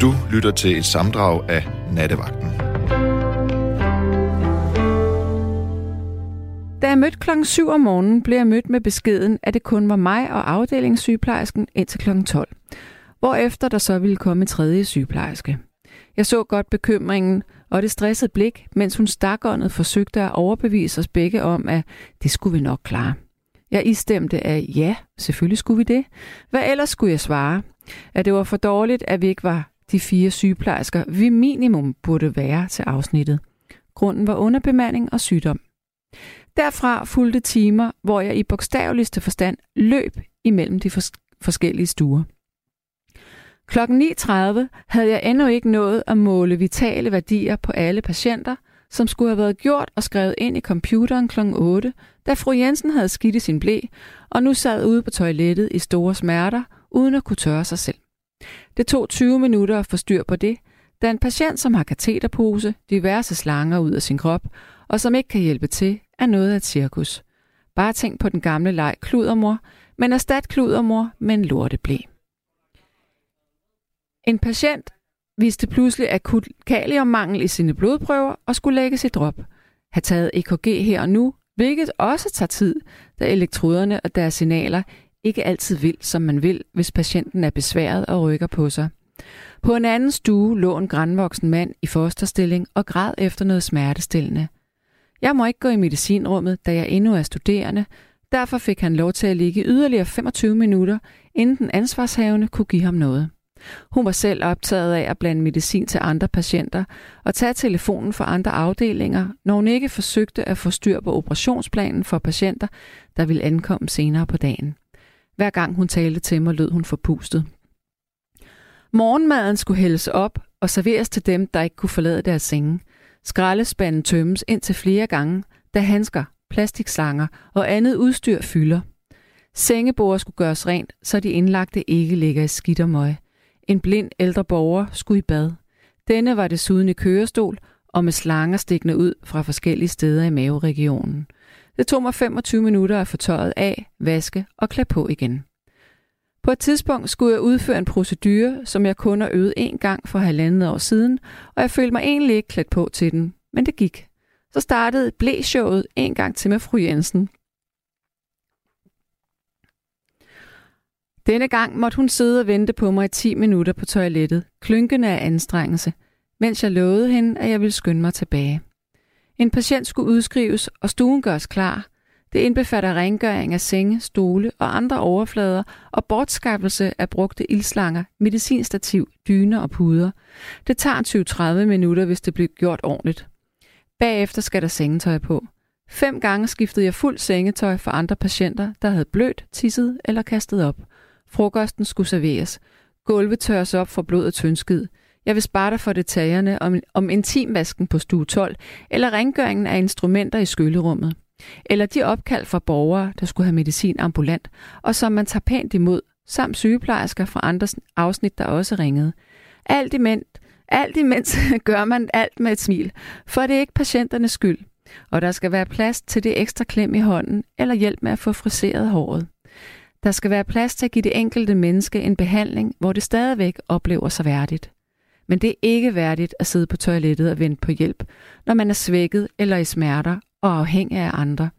Du lytter til et samdrag af Nattevagten. Da jeg mødte klokken 7 om morgenen, blev jeg mødt med beskeden, at det kun var mig og afdelingssygeplejersken indtil klokken 12. Hvorefter der så ville komme tredje sygeplejerske. Jeg så godt bekymringen og det stressede blik, mens hun stakåndet forsøgte at overbevise os begge om, at det skulle vi nok klare. Jeg istemte, at ja, selvfølgelig skulle vi det. Hvad ellers skulle jeg svare? At det var for dårligt, at vi ikke var de fire sygeplejersker, vi minimum burde være til afsnittet. Grunden var underbemanding og sygdom. Derfra fulgte timer, hvor jeg i bogstaveligste forstand løb imellem de fors- forskellige stuer. Klokken 9.30 havde jeg endnu ikke nået at måle vitale værdier på alle patienter, som skulle have været gjort og skrevet ind i computeren kl. 8, da fru Jensen havde skidt i sin blæ, og nu sad ude på toilettet i store smerter, uden at kunne tørre sig selv. Det tog 20 minutter at få styr på det, da en patient, som har kateterpose, diverse slanger ud af sin krop, og som ikke kan hjælpe til, er noget af et cirkus. Bare tænk på den gamle leg kludermor, men erstat kludermor med en lorteblæ. En patient viste pludselig akut kaliummangel i sine blodprøver og skulle lægges i drop. Har taget EKG her og nu, hvilket også tager tid, da elektroderne og deres signaler ikke altid vil, som man vil, hvis patienten er besværet og rykker på sig. På en anden stue lå en grænvoksen mand i fosterstilling og græd efter noget smertestillende. Jeg må ikke gå i medicinrummet, da jeg endnu er studerende, derfor fik han lov til at ligge yderligere 25 minutter, inden den ansvarshavende kunne give ham noget. Hun var selv optaget af at blande medicin til andre patienter og tage telefonen for andre afdelinger, når hun ikke forsøgte at få styr på operationsplanen for patienter, der ville ankomme senere på dagen. Hver gang hun talte til mig, lød hun forpustet. Morgenmaden skulle hældes op og serveres til dem, der ikke kunne forlade deres senge. Skraldespanden tømmes ind til flere gange, da handsker, plastikslanger og andet udstyr fylder. Sengebord skulle gøres rent, så de indlagte ikke ligger i skidt og møg. En blind ældre borger skulle i bad. Denne var desuden i kørestol og med slanger stikkende ud fra forskellige steder i maveregionen. Det tog mig 25 minutter at få tøjet af, vaske og klæde på igen. På et tidspunkt skulle jeg udføre en procedure, som jeg kun har øvet en gang for halvandet år siden, og jeg følte mig egentlig ikke klædt på til den, men det gik. Så startede blæshowet en gang til med fru Jensen. Denne gang måtte hun sidde og vente på mig i 10 minutter på toilettet, klynkende af anstrengelse, mens jeg lovede hende, at jeg ville skynde mig tilbage. En patient skulle udskrives, og stuen gøres klar. Det indbefatter rengøring af senge, stole og andre overflader og bortskaffelse af brugte ildslanger, medicinstativ, dyner og puder. Det tager 20-30 minutter, hvis det bliver gjort ordentligt. Bagefter skal der sengetøj på. Fem gange skiftede jeg fuld sengetøj for andre patienter, der havde blødt, tisset eller kastet op. Frokosten skulle serveres. Gulvet tørres op for blod og tyndskid. Jeg vil spare dig for detaljerne om, om intimvasken på stue 12, eller rengøringen af instrumenter i skyllerummet. Eller de opkald fra borgere, der skulle have medicin ambulant, og som man tager pænt imod, samt sygeplejersker fra andre afsnit, der også ringede. Alt imens, alt imens gør man alt med et smil, for det er ikke patienternes skyld. Og der skal være plads til det ekstra klem i hånden, eller hjælp med at få friseret håret. Der skal være plads til at give det enkelte menneske en behandling, hvor det stadigvæk oplever sig værdigt. Men det er ikke værdigt at sidde på toilettet og vente på hjælp, når man er svækket eller i smerter og afhængig af andre.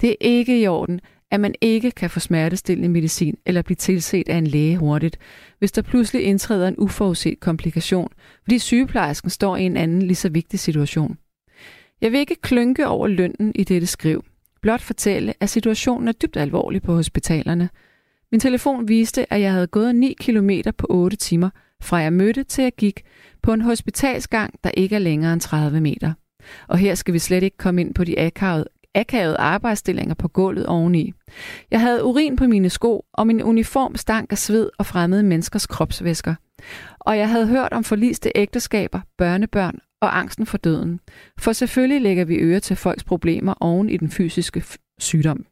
Det er ikke i orden, at man ikke kan få smertestillende medicin eller blive tilset af en læge hurtigt, hvis der pludselig indtræder en uforudset komplikation, fordi sygeplejersken står i en anden lige så vigtig situation. Jeg vil ikke klynke over lønnen i dette skriv, blot fortælle, at situationen er dybt alvorlig på hospitalerne. Min telefon viste, at jeg havde gået 9 km på 8 timer, fra jeg mødte til jeg gik, på en hospitalsgang, der ikke er længere end 30 meter. Og her skal vi slet ikke komme ind på de akavede, akavede arbejdsstillinger på gulvet oveni. Jeg havde urin på mine sko, og min uniform stank af sved og fremmede menneskers kropsvæsker. Og jeg havde hørt om forliste ægteskaber, børnebørn og angsten for døden. For selvfølgelig lægger vi øre til folks problemer oven i den fysiske sygdom.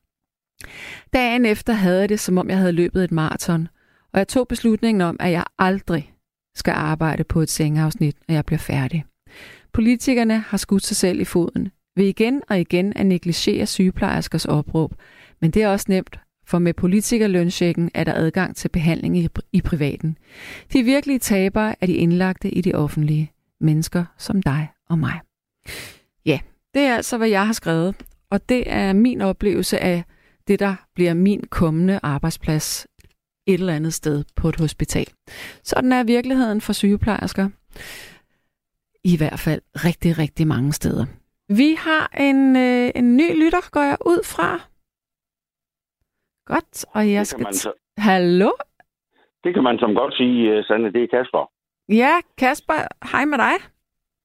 Dagen efter havde jeg det, som om jeg havde løbet et maraton, og jeg tog beslutningen om, at jeg aldrig skal arbejde på et sengeafsnit, når jeg bliver færdig. Politikerne har skudt sig selv i foden ved igen og igen at negligere sygeplejerskers opråb, men det er også nemt For med politikerlønsjekken er der adgang til behandling i, i privaten. De virkelige tabere er de indlagte i det offentlige. Mennesker som dig og mig. Ja, det er altså, hvad jeg har skrevet. Og det er min oplevelse af det, der bliver min kommende arbejdsplads et eller andet sted på et hospital. Sådan er virkeligheden for sygeplejersker. I hvert fald rigtig, rigtig mange steder. Vi har en, øh, en ny lytter, går jeg ud fra. Godt, og jeg skal... Så... Hallo? Det kan man som godt sige, uh, Sande, det er Kasper. Ja, Kasper, hej med dig.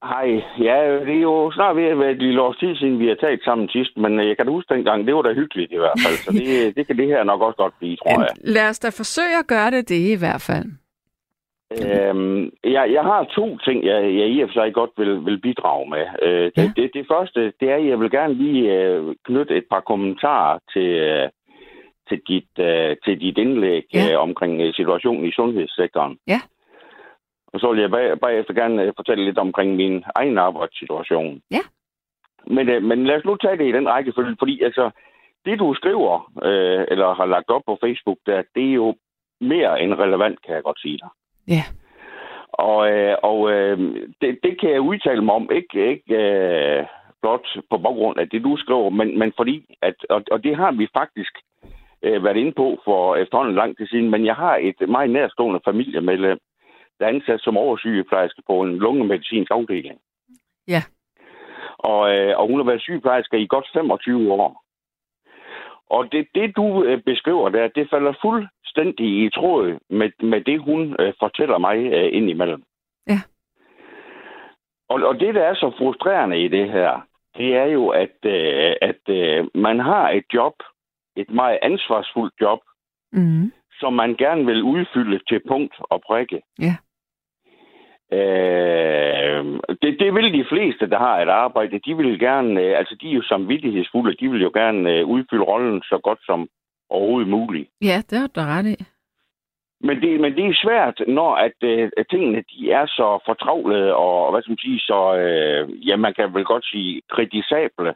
Hej. Ja, det er jo snart ved at være et lille års tid siden, vi har talt sammen sidst, men øh, jeg kan da huske dengang, det var da hyggeligt i hvert fald, så det, det kan det her nok også godt blive, tror jeg. Lad os da forsøge at gøre det, det i hvert fald. Øhm, jeg, jeg har to ting, jeg, jeg i og for sig godt vil, vil bidrage med. Øh, ja. det, det, det første, det er, at jeg vil gerne lige øh, knytte et par kommentarer til, øh, til, dit, øh, til dit indlæg ja. øh, omkring situationen i sundhedssektoren. Ja. Og så vil jeg bag, bagefter gerne øh, fortælle lidt omkring min egen arbejdssituation. Ja. Men, øh, men lad os nu tage det i den rækkefølge, fordi altså, det du skriver, øh, eller har lagt op på Facebook, der, det er jo mere end relevant, kan jeg godt sige dig. Ja. Og, øh, og øh, det, det kan jeg udtale mig om, ikke, ikke øh, blot på baggrund af det, du skriver, men, men fordi, at, og, og det har vi faktisk øh, været inde på for efterhånden lang tid siden, men jeg har et meget nærstående familiemedlem, ansat som oversygeplejerske på en lungemedicinsk afdeling. Ja. Og, øh, og hun har været sygeplejerske i godt 25 år. Og det, det du øh, beskriver der, det falder fuldstændig i tråd med, med det, hun øh, fortæller mig øh, indimellem. Ja. Og, og det, der er så frustrerende i det her, det er jo, at, øh, at øh, man har et job, et meget ansvarsfuldt job, mm. som man gerne vil udfylde til punkt og prikke. Ja. Øh, det, det vil de fleste, der har et arbejde, de vil gerne, øh, altså de er jo samvittighedsfulde, de vil jo gerne øh, udfylde rollen så godt som overhovedet muligt. Ja, det har du ret i. Men det, men det er svært, når at, øh, at tingene de er så fortravlede og, hvad skal man sige, så, øh, ja, man kan vel godt sige, kritisable,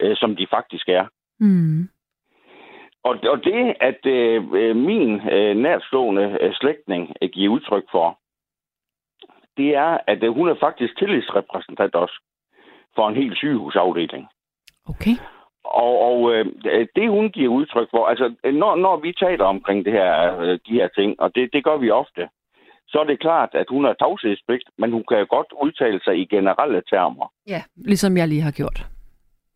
øh, som de faktisk er. Mm. Og, og det, at øh, min øh, nærstående øh, slægtning øh, giver udtryk for, det er, at øh, hun er faktisk tillidsrepræsentant også for en hel sygehusafdeling. Okay. Og, og øh, det, hun giver udtryk for, altså når, når vi taler omkring det her, øh, de her ting, og det, det gør vi ofte, så er det klart, at hun har tavshedspligt, men hun kan godt udtale sig i generelle termer. Ja, ligesom jeg lige har gjort.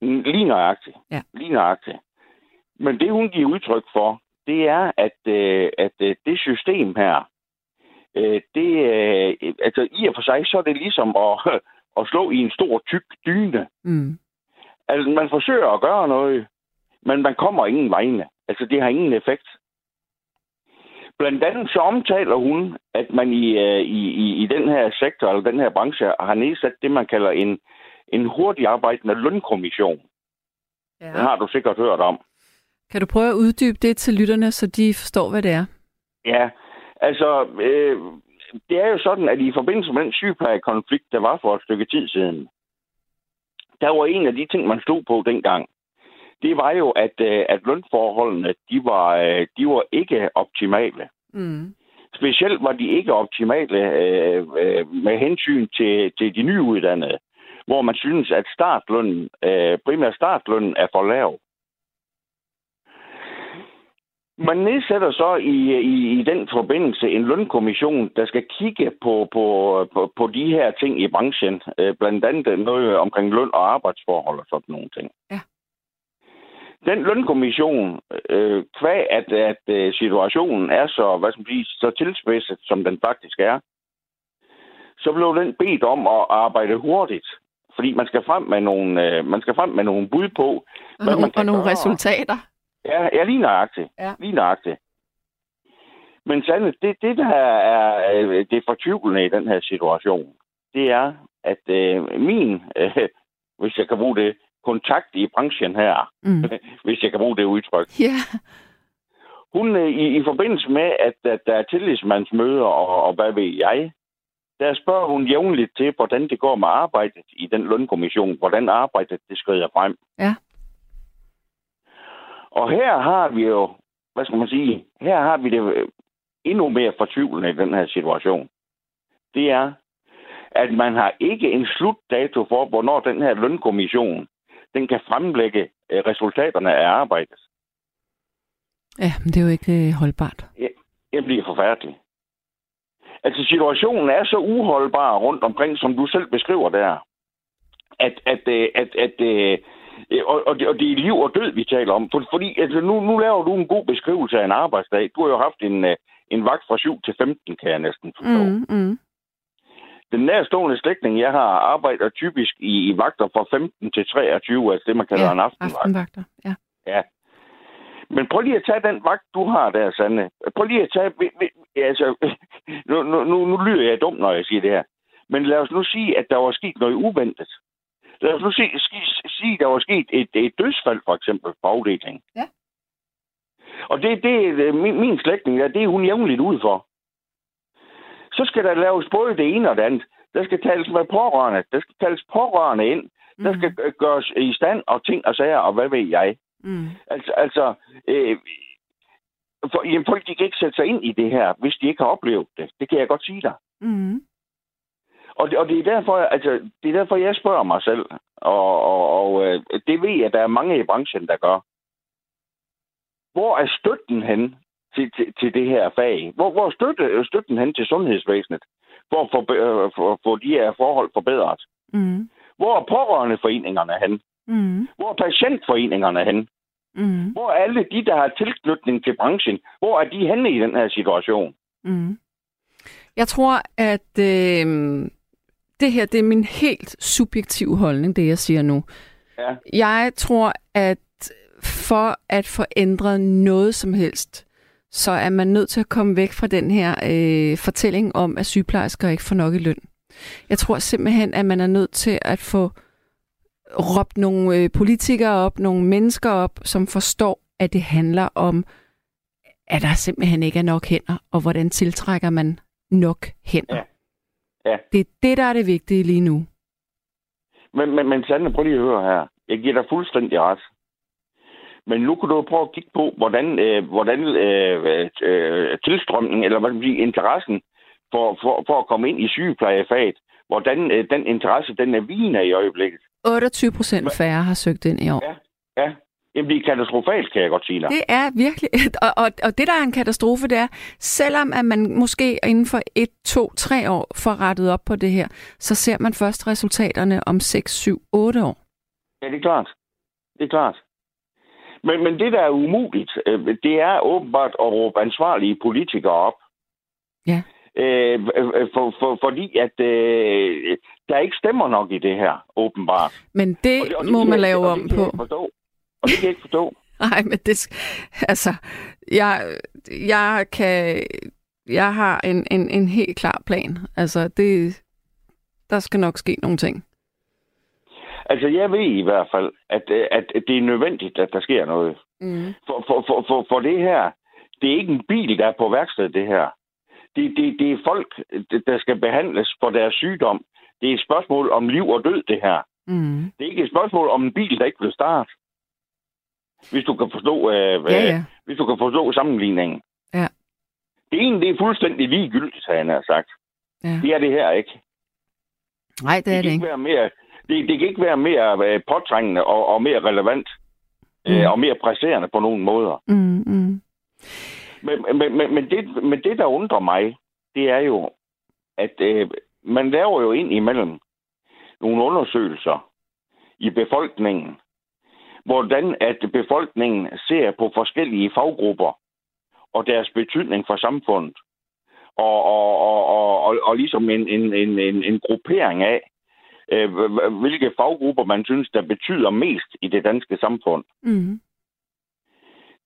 Lige nøjagtigt. Ja. Lige nøjagtigt. Men det, hun giver udtryk for, det er, at, øh, at øh, det system her, øh, det, øh, altså i og for sig, så er det ligesom at, at slå i en stor, tyk dyne. Mm. Altså, man forsøger at gøre noget, men man kommer ingen vegne. Altså, det har ingen effekt. Blandt andet så omtaler hun, at man i, øh, i, i, i den her sektor, eller den her branche, har nedsat det, man kalder en, en hurtig arbejdende lønkommission. Ja. Det har du sikkert hørt om. Kan du prøve at uddybe det til lytterne, så de forstår, hvad det er? Ja, altså, øh, det er jo sådan, at i forbindelse med den sygeplejekonflikt, der var for et stykke tid siden, der var en af de ting, man stod på dengang, det var jo, at, øh, at lønforholdene, de var, øh, de var ikke optimale. Mm. Specielt var de ikke optimale øh, øh, med hensyn til, til de nyuddannede, hvor man synes, at startlønnen, øh, primært startlønnen er for lav. Man nedsætter så i, i, i den forbindelse en lønkommission, der skal kigge på, på, på, på de her ting i branchen. Øh, blandt andet noget omkring løn og arbejdsforhold og sådan nogle ting. Ja. Den lønkommission, øh, kvæg at, at øh, situationen er så, hvad skal man sige, så tilspidset, som den faktisk er, så blev den bedt om at arbejde hurtigt. Fordi man skal frem med nogle, øh, man skal frem med nogle bud på, og hvad nogle, man kan og nogle gøre. resultater. Ja, ja lige nøjagtigt. Ja. Lige nøjagtigt. Men Sande, det, det der er øh, det fortvivlende i den her situation, det er, at øh, min, øh, hvis jeg kan bruge det, kontakt i branchen her, mm. hvis jeg kan bruge det udtryk. Ja. Hun, øh, i, i forbindelse med, at, at der er tillidsmandsmøder og, og hvad ved jeg, der spørger hun jævnligt til, hvordan det går med arbejdet i den lønkommission, hvordan arbejdet det skrider frem. Ja. Og her har vi jo hvad skal man sige, her har vi det endnu mere fortvivlende i den her situation. Det er, at man har ikke en slutdato for, hvornår den her lønkommission, den kan fremlægge øh, resultaterne af arbejdet. Ja, men det er jo ikke øh, holdbart. Ja, det bliver forfærdeligt. Altså, situationen er så uholdbar rundt omkring, som du selv beskriver der, at, at, øh, at, at, at og, og, det, og det er liv og død, vi taler om. For, fordi altså, nu, nu laver du en god beskrivelse af en arbejdsdag. Du har jo haft en, en vagt fra 7 til 15, kan jeg næsten forstå. Mm, mm. Den nærstående slægtning, jeg har arbejdet typisk i, i vagter fra 15 til 23, altså det, man kalder ja, en aftenvagt. aftenvagter, ja. Ja. Men prøv lige at tage den vagt, du har der, Sande. Prøv lige at tage... Altså, nu, nu, nu, lyder jeg dumt, når jeg siger det her. Men lad os nu sige, at der var sket noget uventet. Lad os nu sige, sige der var sket et, et dødsfald, for eksempel, på afdelingen. Ja. Og det, det min, min slægtning, det er hun jævnligt ud for. Så skal der laves både det ene og det andet. Der skal tales med pårørende. Der skal tales pårørende ind. Mm. Der skal mm. gøres i stand og ting og sager, og hvad ved jeg. Mm. Altså, altså øh, for, jamen, folk de kan ikke sætte sig ind i det her, hvis de ikke har oplevet det. Det kan jeg godt sige dig. Mm. Og, det, og det, er derfor, altså, det er derfor, jeg spørger mig selv. Og, og, og øh, det ved jeg, at der er mange i branchen, der gør. Hvor er støtten hen til, til, til det her fag? Hvor, hvor støtte, støtten hen til sundhedsvæsenet for at få, for, for de her forhold forbedret? Mm. Hvor er pårørendeforeningerne hen? Mm. Hvor er patientforeningerne hen? Mm. Hvor er alle de, der har tilknytning til branchen? Hvor er de henne i den her situation? Mm. Jeg tror, at øh, det her det er min helt subjektive holdning, det jeg siger nu. Ja. Jeg tror, at for at få ændret noget som helst, så er man nødt til at komme væk fra den her øh, fortælling om, at sygeplejersker ikke får nok i løn. Jeg tror simpelthen, at man er nødt til at få råbt nogle øh, politikere op, nogle mennesker op, som forstår, at det handler om, at der simpelthen ikke er nok hænder, og hvordan tiltrækker man nok hænder. Ja. Ja. Det er det, der er det vigtige lige nu. Men, men, men Sande, prøv lige at høre her. Jeg giver dig fuldstændig ret. Men nu kan du prøve at kigge på, hvordan, øh, hvordan øh, øh, tilstrømningen, eller hvad skal man sige, interessen for, for, for at komme ind i sygeplejefaget, hvordan øh, den interesse, den er vigende i øjeblikket. 28 procent færre har søgt ind i år. Ja, ja. Jamen, det er katastrofalt, kan jeg godt sige dig. Det er virkelig, og, og, og det der er en katastrofe, det er, selvom at man måske inden for et, to, tre år får rettet op på det her, så ser man først resultaterne om 6, 7, 8 år. Ja, det er klart. Det er klart. Men, men det, der er umuligt, øh, det er åbenbart at råbe ansvarlige politikere op. Ja. Øh, for, for, fordi at øh, der ikke stemmer nok i det her, åbenbart. Men det, og det, og det må man lave om på. Forstå. Og det kan jeg ikke forstå. Nej, men det... Altså, jeg, jeg kan... Jeg har en, en, en helt klar plan. Altså, det... Der skal nok ske nogle ting. Altså, jeg ved i hvert fald, at, at det er nødvendigt, at der sker noget. Mm. For, for, for, for, for det her, det er ikke en bil, der er på værkstedet, det her. Det, det, det er folk, der skal behandles for deres sygdom. Det er et spørgsmål om liv og død, det her. Mm. Det er ikke et spørgsmål om en bil, der ikke vil starte. Hvis du kan forstå, øh, ja, ja. hvis du kan forstå sammenligningen. Ja. Det ene, det er fuldstændig ligegyldigt, har han sagt. Ja. Det er det her ikke. Nej, det er det, det ikke. Være mere, det, det kan ikke være mere øh, påtrængende og, og mere relevant øh, Mm. og mere presserende på nogle måder. Mm, mm. Men, men, men, men, det, men det, der undrer mig, det er jo, at øh, man laver jo ind imellem nogle undersøgelser i befolkningen, hvordan at befolkningen ser på forskellige faggrupper og deres betydning for samfundet. Og, og, og, og, og, ligesom en, en, en, en, en gruppering af, øh, hvilke faggrupper man synes, der betyder mest i det danske samfund. Mm.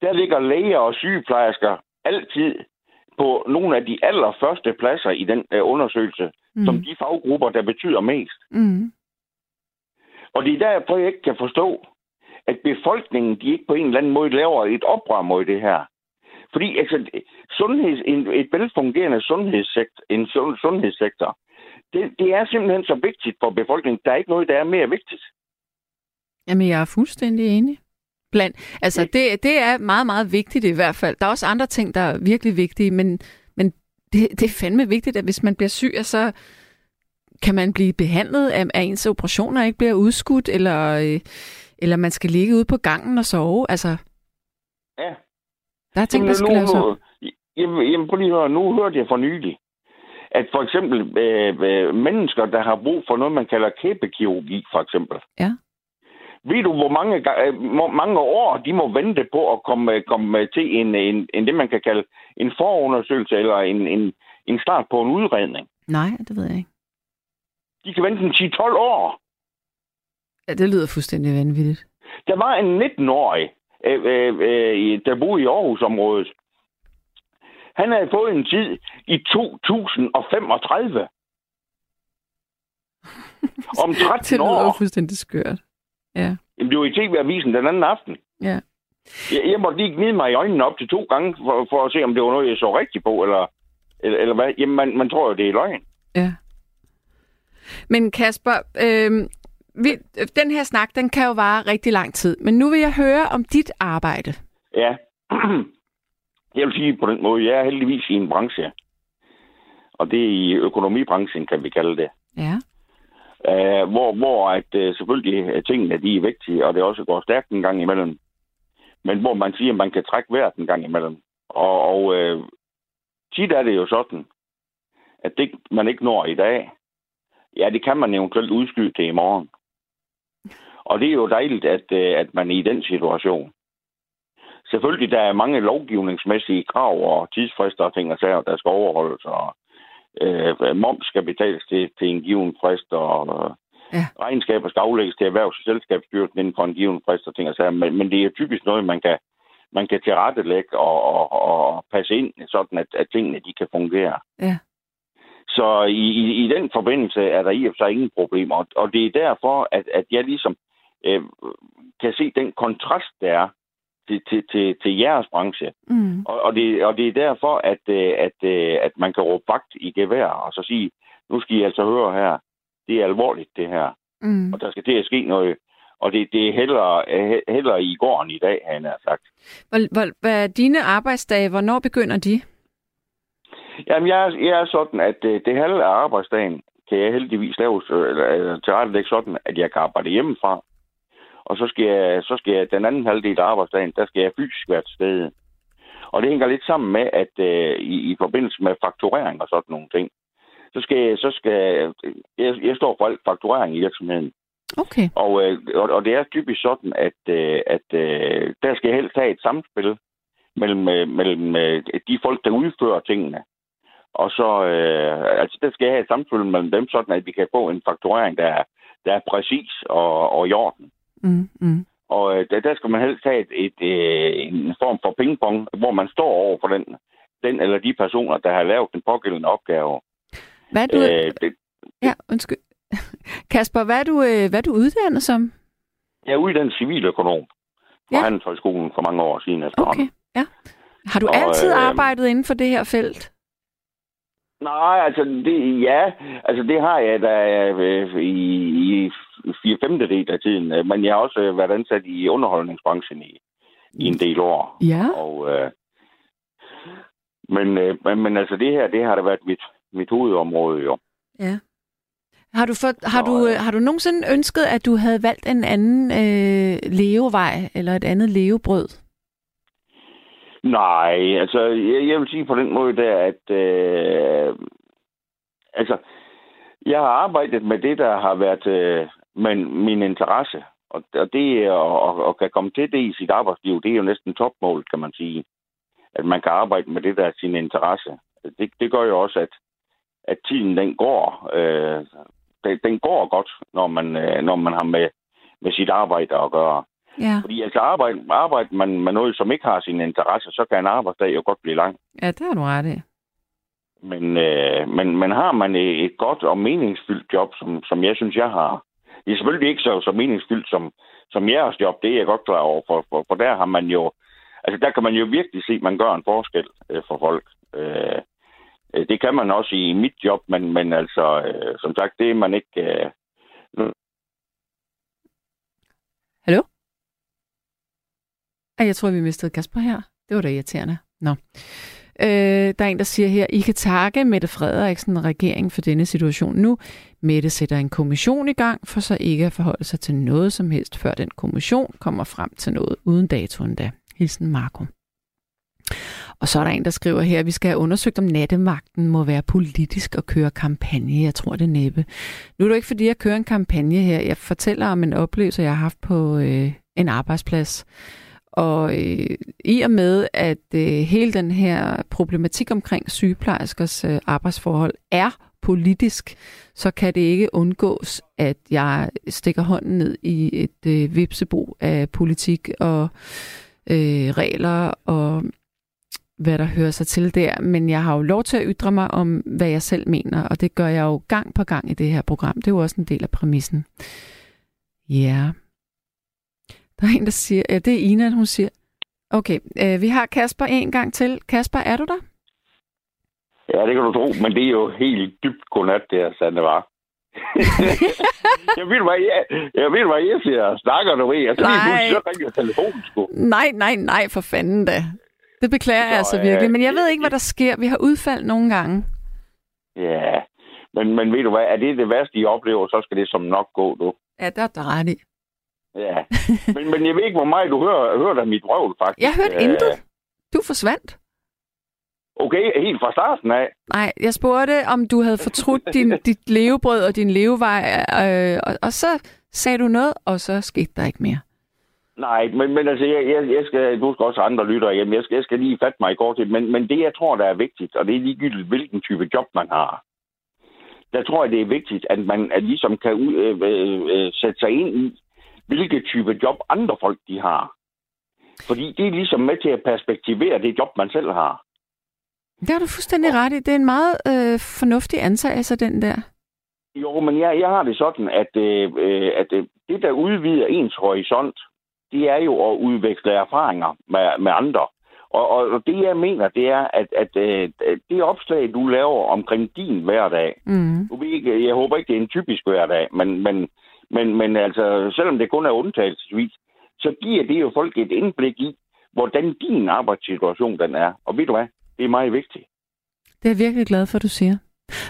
Der ligger læger og sygeplejersker altid på nogle af de allerførste pladser i den øh, undersøgelse, mm. som de faggrupper, der betyder mest. Mm. Og det er derfor, jeg ikke kan forstå, at befolkningen, de ikke på en eller anden måde laver et oprør mod det her. Fordi altså, sundheds, en, et velfungerende sundhedssektor, en sund, sundhedssektor, det, det er simpelthen så vigtigt for befolkningen. Der er ikke noget, der er mere vigtigt. Jamen, jeg er fuldstændig enig. Blandt, altså, det, det er meget, meget vigtigt i hvert fald. Der er også andre ting, der er virkelig vigtige, men, men det, det er fandme vigtigt, at hvis man bliver syg, så kan man blive behandlet, af, at ens operationer ikke bliver udskudt, eller, øh, eller man skal ligge ude på gangen og sove. Altså, Ja. der er ting, der Jamen, skal laves om. Jamen, jamen, prøv lige høre. Nu hørte jeg for nylig, at for eksempel øh, øh, mennesker, der har brug for noget, man kalder kæbekirurgi, for eksempel. Ja. Ved du, hvor mange, ga- øh, hvor mange år de må vente på at komme, komme til en, en, en, det, man kan kalde en forundersøgelse eller en, en, en start på en udredning? Nej, det ved jeg ikke. De kan vente en 10-12 år. Ja, det lyder fuldstændig vanvittigt. Der var en 19-årig, øh, øh, øh, der boede i Aarhusområdet. Han havde fået en tid i 2035. Om 13 Det lyder jo år. fuldstændig skørt. Ja. Jamen, det var i TV-avisen den anden aften. Ja. Jeg, jeg måtte lige gnide mig i øjnene op til to gange, for, for at se, om det var noget, jeg så rigtigt på, eller, eller, eller hvad. Jamen, man, man tror jo, det er løgn. Ja. Men Kasper, øh, vi, den her snak, den kan jo vare rigtig lang tid. Men nu vil jeg høre om dit arbejde. Ja. Jeg vil sige på den måde, jeg er heldigvis i en branche, og det er i økonomibranchen, kan vi kalde det. Ja. Uh, hvor, hvor at, uh, selvfølgelig uh, tingene de er vigtige, og det også går stærkt en gang imellem. Men hvor man siger, at man kan trække vejret en gang imellem. Og, og uh, tit er det jo sådan, at det man ikke når i dag, ja, det kan man eventuelt udskyde til i morgen. Og det er jo dejligt, at, uh, at man er i den situation. Selvfølgelig, der er mange lovgivningsmæssige krav og tidsfrister og ting og sager, der skal overholdes, og øh, moms skal betales til, til en given frist, og Ja. ja. regnskaber skal aflægges til erhvervs- og selskabsstyrelsen inden for en given frist og ting og sager. Men, men det er typisk noget, man kan, man kan tilrettelægge og, og, og passe ind, sådan at, at tingene de kan fungere. Ja. Så i, i, i den forbindelse er der i og for sig ingen problemer. Og, og det er derfor, at, at jeg ligesom øh, kan se den kontrast, der er til, til, til, til jeres branche. Mm. Og, og, det, og det er derfor, at, øh, at, øh, at man kan råbe vagt i gevær og så sige, nu skal I altså høre her, det er alvorligt det her, Mm. og der skal til at ske noget. Og det, det er hellere, hellere i går end i dag, han har sagt. Hvor, hvor, hvad er dine arbejdsdage? Hvornår begynder de? Jamen, jeg, jeg er sådan, at øh, det halve af arbejdsdagen kan jeg heldigvis lave eller, eller tilrettelægge sådan, at jeg kan arbejde hjemmefra. Og så skal jeg, så skal jeg den anden halvdel af arbejdsdagen, der skal jeg fysisk være til stede. Og det hænger lidt sammen med, at øh, i, i forbindelse med fakturering og sådan nogle ting, så skal jeg, så skal jeg, jeg, jeg står for alt fakturering i virksomheden. Okay. Og, øh, og, og det er typisk sådan, at, øh, at øh, der skal helst have et samspil mellem, øh, mellem øh, de folk, der udfører tingene. Og så, øh, altså der skal jeg have et samspil mellem dem, sådan at vi kan få en fakturering, der er, der er præcis og, og i orden. Mm. Mm. Og øh, der, der skal man helst have et, et, øh, en form for pingpong, hvor man står over for den, den eller de personer, der har lavet den pågældende opgave. Hvad er du... Øh, det, Ja, undskyld. Kasper, hvad er du, øh, hvad er du uddannet som? jeg er uddannet civiløkonom fra Ja. Handelshøjskolen for mange år siden efterhånden. Okay, ja. Har du Og, altid øh, arbejdet inden for det her felt? Nej, altså det, ja, altså det har jeg da øh, i, i 4 femtedel af tiden, øh, men jeg har også øh, været ansat i underholdningsbranchen i, i en del år. Ja. Og, øh, men, øh, men, men altså det her, det har da været mit, mit hovedområde jo. Ja. Har du, for, har, du, øh, har du nogensinde ønsket, at du havde valgt en anden øh, levevej, eller et andet levebrød? Nej, altså jeg, jeg vil sige på den måde der, at øh, altså jeg har arbejdet med det, der har været øh, men, min interesse. Og, og det at, at kan komme til det i sit arbejdsliv, det er jo næsten topmålet, kan man sige. At man kan arbejde med det, der er sin interesse. Det, det gør jo også, at, at tiden den går. Øh, den, den går godt, når man, øh, når man har med, med sit arbejde at gøre. Ja, Fordi altså arbejde, arbejde man med noget, som ikke har sin interesse, så kan en arbejdsdag jo godt blive lang. ja det har du ret i. Men, øh, men, men har man et godt og meningsfyldt job, som, som jeg synes, jeg har. Det er selvfølgelig ikke så, så meningsfyldt som, som jeres job, det er jeg godt klar over, for, for, for der har man jo, altså der kan man jo virkelig se, at man gør en forskel øh, for folk. Øh, øh, det kan man også i mit job, men, men altså, øh, som sagt, det er man ikke... Øh, Hallo? Ej, jeg tror, vi mistede Kasper her. Det var da irriterende. Nå. Øh, der er en, der siger her, I kan takke Mette Frederiksen og regeringen for denne situation nu. Mette sætter en kommission i gang, for så ikke at forholde sig til noget som helst, før den kommission kommer frem til noget uden datoen da. Hilsen Marco. Og så er der en, der skriver her, at vi skal have undersøgt, om nattemagten må være politisk og køre kampagne. Jeg tror, det er næppe. Nu er det ikke, fordi jeg kører en kampagne her. Jeg fortæller om en oplevelse, jeg har haft på øh, en arbejdsplads. Og øh, i og med, at øh, hele den her problematik omkring sygeplejerskers øh, arbejdsforhold er politisk, så kan det ikke undgås, at jeg stikker hånden ned i et øh, vipsebo af politik og øh, regler og hvad der hører sig til der, men jeg har jo lov til at ytre mig om, hvad jeg selv mener, og det gør jeg jo gang på gang i det her program. Det er jo også en del af præmissen. Ja. Yeah. Der er en, der siger, ja, det er Ina, hun siger, okay, øh, vi har Kasper en gang til. Kasper, er du der? Ja, det kan du tro, men det er jo helt dybt godnat, det her, Sande var. jeg ved, hvad jeg, jeg ved, hvad jeg siger. Snakker du ved? Jeg så nej. så ringer telefonen, sgu. Nej, nej, nej, for fanden da. Det beklager så, jeg altså virkelig, men jeg ved ikke, hvad der sker. Vi har udfald nogle gange. Ja, men, men ved du hvad, er det det værste, I oplever, så skal det som nok gå, du. Ja, der er der ret i. Ja, men, men jeg ved ikke, hvor meget du hører, hører af mit røvl, faktisk. Jeg hørte uh, intet. Du forsvandt. Okay, helt fra starten af. Nej, jeg spurgte, om du havde fortrudt din, dit levebrød og din levevej, øh, og, og så sagde du noget, og så skete der ikke mere. Nej, men, men altså, jeg, jeg, jeg skal, du skal også andre lytter hjem, jeg skal, jeg skal lige fatte mig i går til, men, men det, jeg tror, der er vigtigt, og det er ligegyldigt, hvilken type job man har, der tror jeg, det er vigtigt, at man at ligesom kan ud, øh, øh, øh, sætte sig ind i, hvilke type job andre folk de har. Fordi det er ligesom med til at perspektivere det job, man selv har. Det har du fuldstændig ret i. Det er en meget øh, fornuftig antagelse, den der. Jo, men jeg, jeg har det sådan, at, øh, øh at øh, det, der udvider ens horisont, det er jo at udveksle erfaringer med, med andre. Og, og det, jeg mener, det er, at, at, at øh, det opslag, du laver omkring din hverdag, mm. du ved ikke, jeg håber ikke, det er en typisk hverdag, men, men, men, men altså, selvom det kun er undtagelsesvis, så giver det jo folk et indblik i, hvordan din arbejdssituation den er. Og ved du hvad? Det er meget vigtigt. Det er jeg virkelig glad for, at du siger.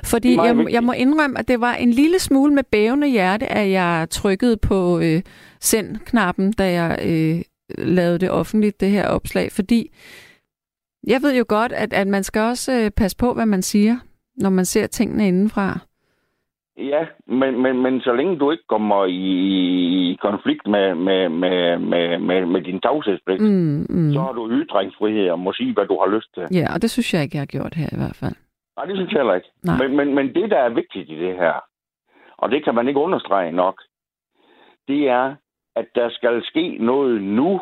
Fordi jeg, jeg må indrømme, at det var en lille smule med bævende hjerte, at jeg trykkede på øh, send-knappen, da jeg øh, lavede det offentligt, det her opslag. Fordi jeg ved jo godt, at, at man skal også øh, passe på, hvad man siger, når man ser tingene indenfra. Ja, men, men, men så længe du ikke kommer i, konflikt med, med, med, med, med, med din tavshedspligt, mm, mm. så har du ytringsfrihed og må sige, hvad du har lyst til. Ja, og det synes jeg ikke, jeg har gjort her i hvert fald. Nej, det synes jeg heller ikke. Men, men, men det, der er vigtigt i det her, og det kan man ikke understrege nok, det er, at der skal ske noget nu.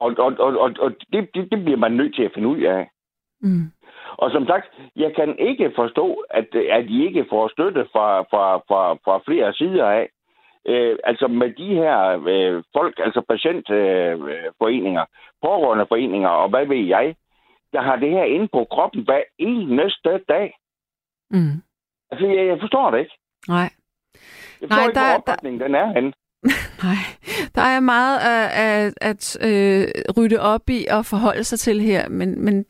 Og, og, og, og, og det, det, det bliver man nødt til at finde ud af. Mm. Og som sagt, jeg kan ikke forstå, at, at de ikke får støtte fra, fra, fra, fra flere sider af. Øh, altså med de her øh, folk, altså patientforeninger, øh, pårørende foreninger, og hvad ved jeg, der har det her inde på kroppen hver eneste dag. Mm. Altså, jeg, jeg forstår det ikke. Nej. Jeg forstår Nej, ikke, der, hvor der... den er henne. Nej, der er meget at, at, at øh, rydde op i og forholde sig til her, men, men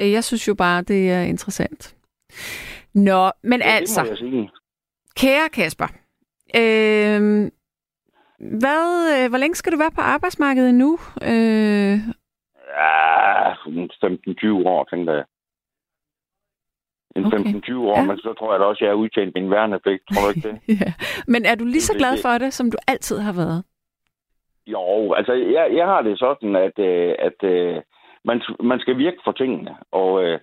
jeg synes jo bare, det er interessant. Nå, men ja, altså, kære Kasper, øh, hvad, øh, hvor længe skal du være på arbejdsmarkedet nu? Øh, Ja, 15-20 år, tænker jeg. En okay. 15-20 år, ja. men så tror jeg da også, at jeg har udtjent min værnepligt. Tror du ikke det? ja. Men er du lige så glad for det, som du altid har været? Jo, altså jeg, jeg har det sådan, at, øh, at øh, man, man skal virke for tingene. Og øh,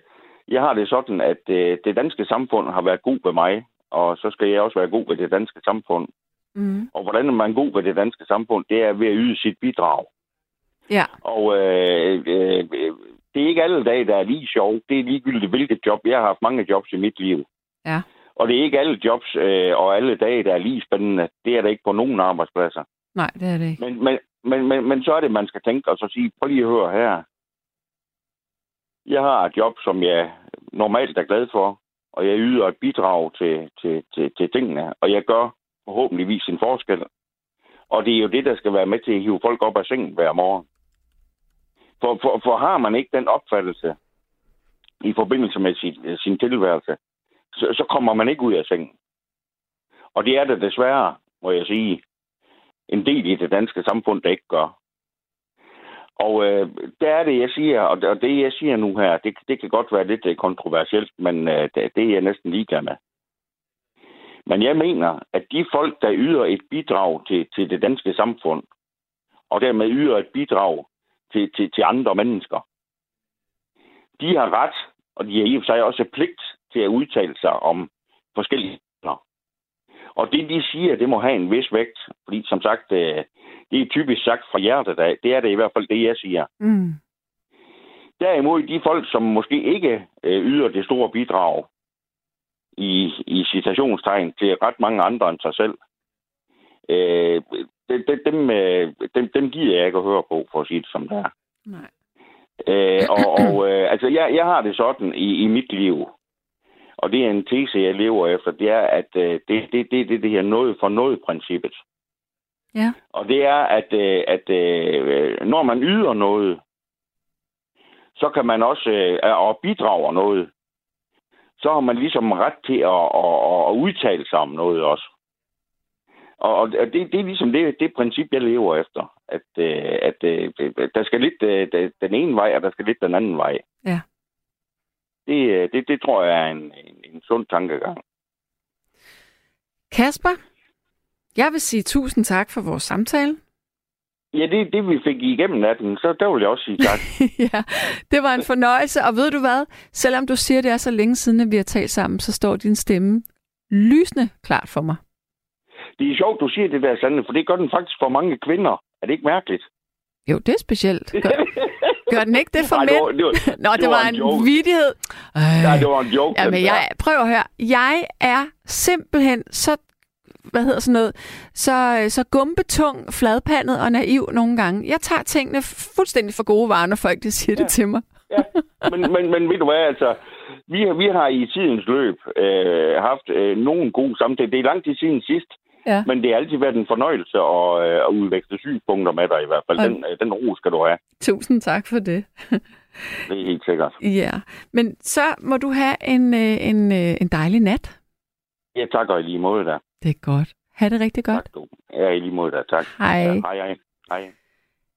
jeg har det sådan, at det danske samfund har været god ved mig, og så skal jeg også være god ved det danske samfund. Mm. Og hvordan er man god ved det danske samfund? Det er ved at yde sit bidrag. Ja. Og øh, øh, det er ikke alle dage, der er lige sjov. Det er ligegyldigt, hvilket job. Jeg har haft mange jobs i mit liv. Ja. Og det er ikke alle jobs øh, og alle dage, der er lige spændende. Det er der ikke på nogen arbejdspladser. Nej, det er det ikke. Men, men, men, men, men så er det, man skal tænke og så sige, prøv lige at høre her. Jeg har et job, som jeg normalt er glad for, og jeg yder et bidrag til, til, til, til tingene, og jeg gør forhåbentligvis en forskel. Og det er jo det, der skal være med til at hive folk op af sengen hver morgen. For, for, for har man ikke den opfattelse i forbindelse med sin, sin tilværelse, så, så kommer man ikke ud af sengen. Og det er det desværre, må jeg sige, en del i det danske samfund, der ikke gør. Og øh, der er det, jeg siger, og det, det, jeg siger nu her, det, det kan godt være lidt øh, kontroversielt, men øh, det, det er jeg næsten ligeglad med. Men jeg mener, at de folk, der yder et bidrag til, til det danske samfund, og dermed yder et bidrag til, til, til andre mennesker, de har ret, og de har i og for sig også pligt til at udtale sig om forskellige og det, de siger, det må have en vis vægt. Fordi, som sagt, øh, det er typisk sagt fra hjertet af. Det er det i hvert fald det, jeg siger. Mm. Derimod de folk, som måske ikke øh, yder det store bidrag i, i citationstegn til ret mange andre end sig selv, øh, dem, dem, øh, dem, dem giver jeg ikke at høre på, for at sige det som det er. Nej. Øh, og og øh, altså, jeg, jeg har det sådan i, i mit liv, og det er en tese, jeg lever efter, det er, at øh, det, det, det, det, det her noget for noget princippet. Ja. Og det er, at, øh, at øh, når man yder noget, så kan man også øh, og bidrager noget, så har man ligesom ret til at, at, at udtale sig om noget også. Og, og det, det er ligesom det, det princip, jeg lever efter. At, øh, at øh, der skal lidt øh, den ene vej, og der skal lidt den anden vej. Ja. Det, øh, det, det tror jeg er en, en, en sund tankegang. Kasper, jeg vil sige tusind tak for vores samtale. Ja, det det, vi fik igennem natten, så der vil jeg også sige tak. ja, det var en fornøjelse, og ved du hvad? Selvom du siger, det er så længe siden, at vi har talt sammen, så står din stemme lysende klart for mig. Det er sjovt, du siger det der, Sande, for det gør den faktisk for mange kvinder. Er det ikke mærkeligt? Jo, det er specielt. Gør, den ikke det for mænd? Det var, det var, Nå, det, var, var en, en vidighed. Nej, det var en joke. Ja, men jeg, prøv at høre. Jeg er simpelthen så hvad hedder sådan noget, så, så gumbetung, fladpandet og naiv nogle gange. Jeg tager tingene fuldstændig for gode varer, når folk de siger ja. det til mig. ja, men, men, men ved du hvad, altså, vi, vi har i tidens løb øh, haft øh, nogle gode samtaler. Det er lang tid siden sidst, Ja. Men det har altid været en fornøjelse at, øh, at udveksle synspunkter med dig i hvert fald. Den, øh, den ro skal du have. Tusind tak for det. det er helt sikkert. Ja, men så må du have en, øh, en, en dejlig nat. Ja, tak og i lige måde der. Det er godt. Ha' det rigtig godt. Tak, Ja, i lige måde der. Tak. Hej. Ja, hej, hej. Hej.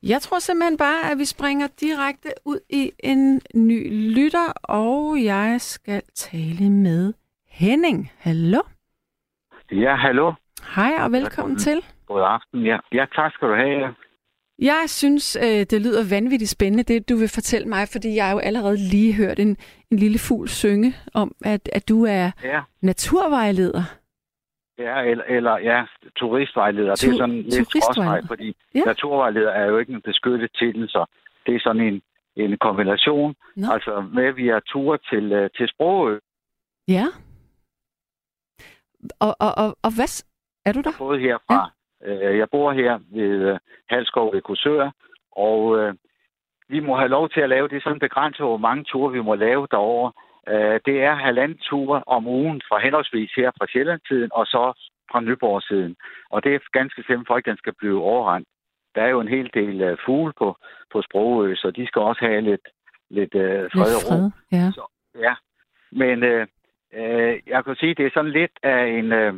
Jeg tror simpelthen bare, at vi springer direkte ud i en ny lytter, og jeg skal tale med Henning. Hallo? Ja, hallo. Hej og velkommen ja, til. God aften. Ja. ja, tak skal du have. Ja. Jeg synes, øh, det lyder vanvittigt spændende, det du vil fortælle mig, fordi jeg har jo allerede lige hørt en, en lille fugl synge om, at, at du er ja. naturvejleder. Ja, eller, eller ja, turistvejleder. Tu- det er sådan lidt crossvej, fordi ja. naturvejleder er jo ikke en beskyttet titel, så det er sådan en, en kombination. Nå. Altså med, vi har ture til, øh, til Sprogø. Ja. Og, og, og, og hvad, er du der? Både herfra. Ja. Øh, jeg bor her ved øh, Halskov ved Kursør, og øh, vi må have lov til at lave det sådan begrænset, hvor mange ture vi må lave derovre. Øh, det er halvanden ture om ugen fra henholdsvis her fra Sjællandstiden og så fra Nyborg-siden. Og det er ganske simpelthen for, at den skal blive overrendt. Der er jo en hel del øh, fugle på, på Sprogø, så de skal også have lidt, lidt øh, fred og ro. Ja. Så, ja. Men øh, øh, jeg kan sige, at det er sådan lidt af en... Øh,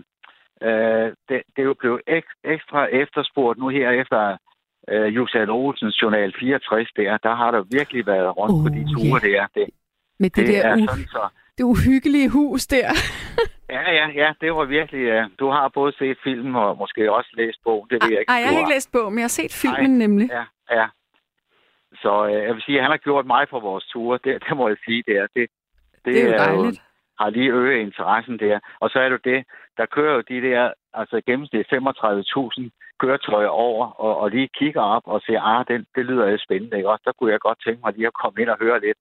Øh, det, det er jo blevet ek, ekstra efterspurgt nu her efter øh, Jusal Olsens Journal 64 der. Der har der virkelig været rundt oh, på de oh, ture yeah. der. Det, Med det, det der er u- sådan, så, det uhyggelige hus der. ja, ja, ja, det var virkelig... Ja. Du har både set filmen og måske også læst bogen, det ved jeg ikke. Nej, jeg har ikke læst bogen, men jeg har set filmen Ej, nemlig. Ja, ja. Så øh, jeg vil sige, at han har gjort mig for vores ture. Det, det må jeg sige, det er. Det, det, det er jo dejligt. Jo, har lige øget interessen der. Og så er det det, der kører jo de der, altså gennemsnit 35.000 køretøjer over, og, og lige kigger op og siger, ah, det, det lyder jo spændende, ikke? Også der kunne jeg godt tænke mig lige at komme ind og høre lidt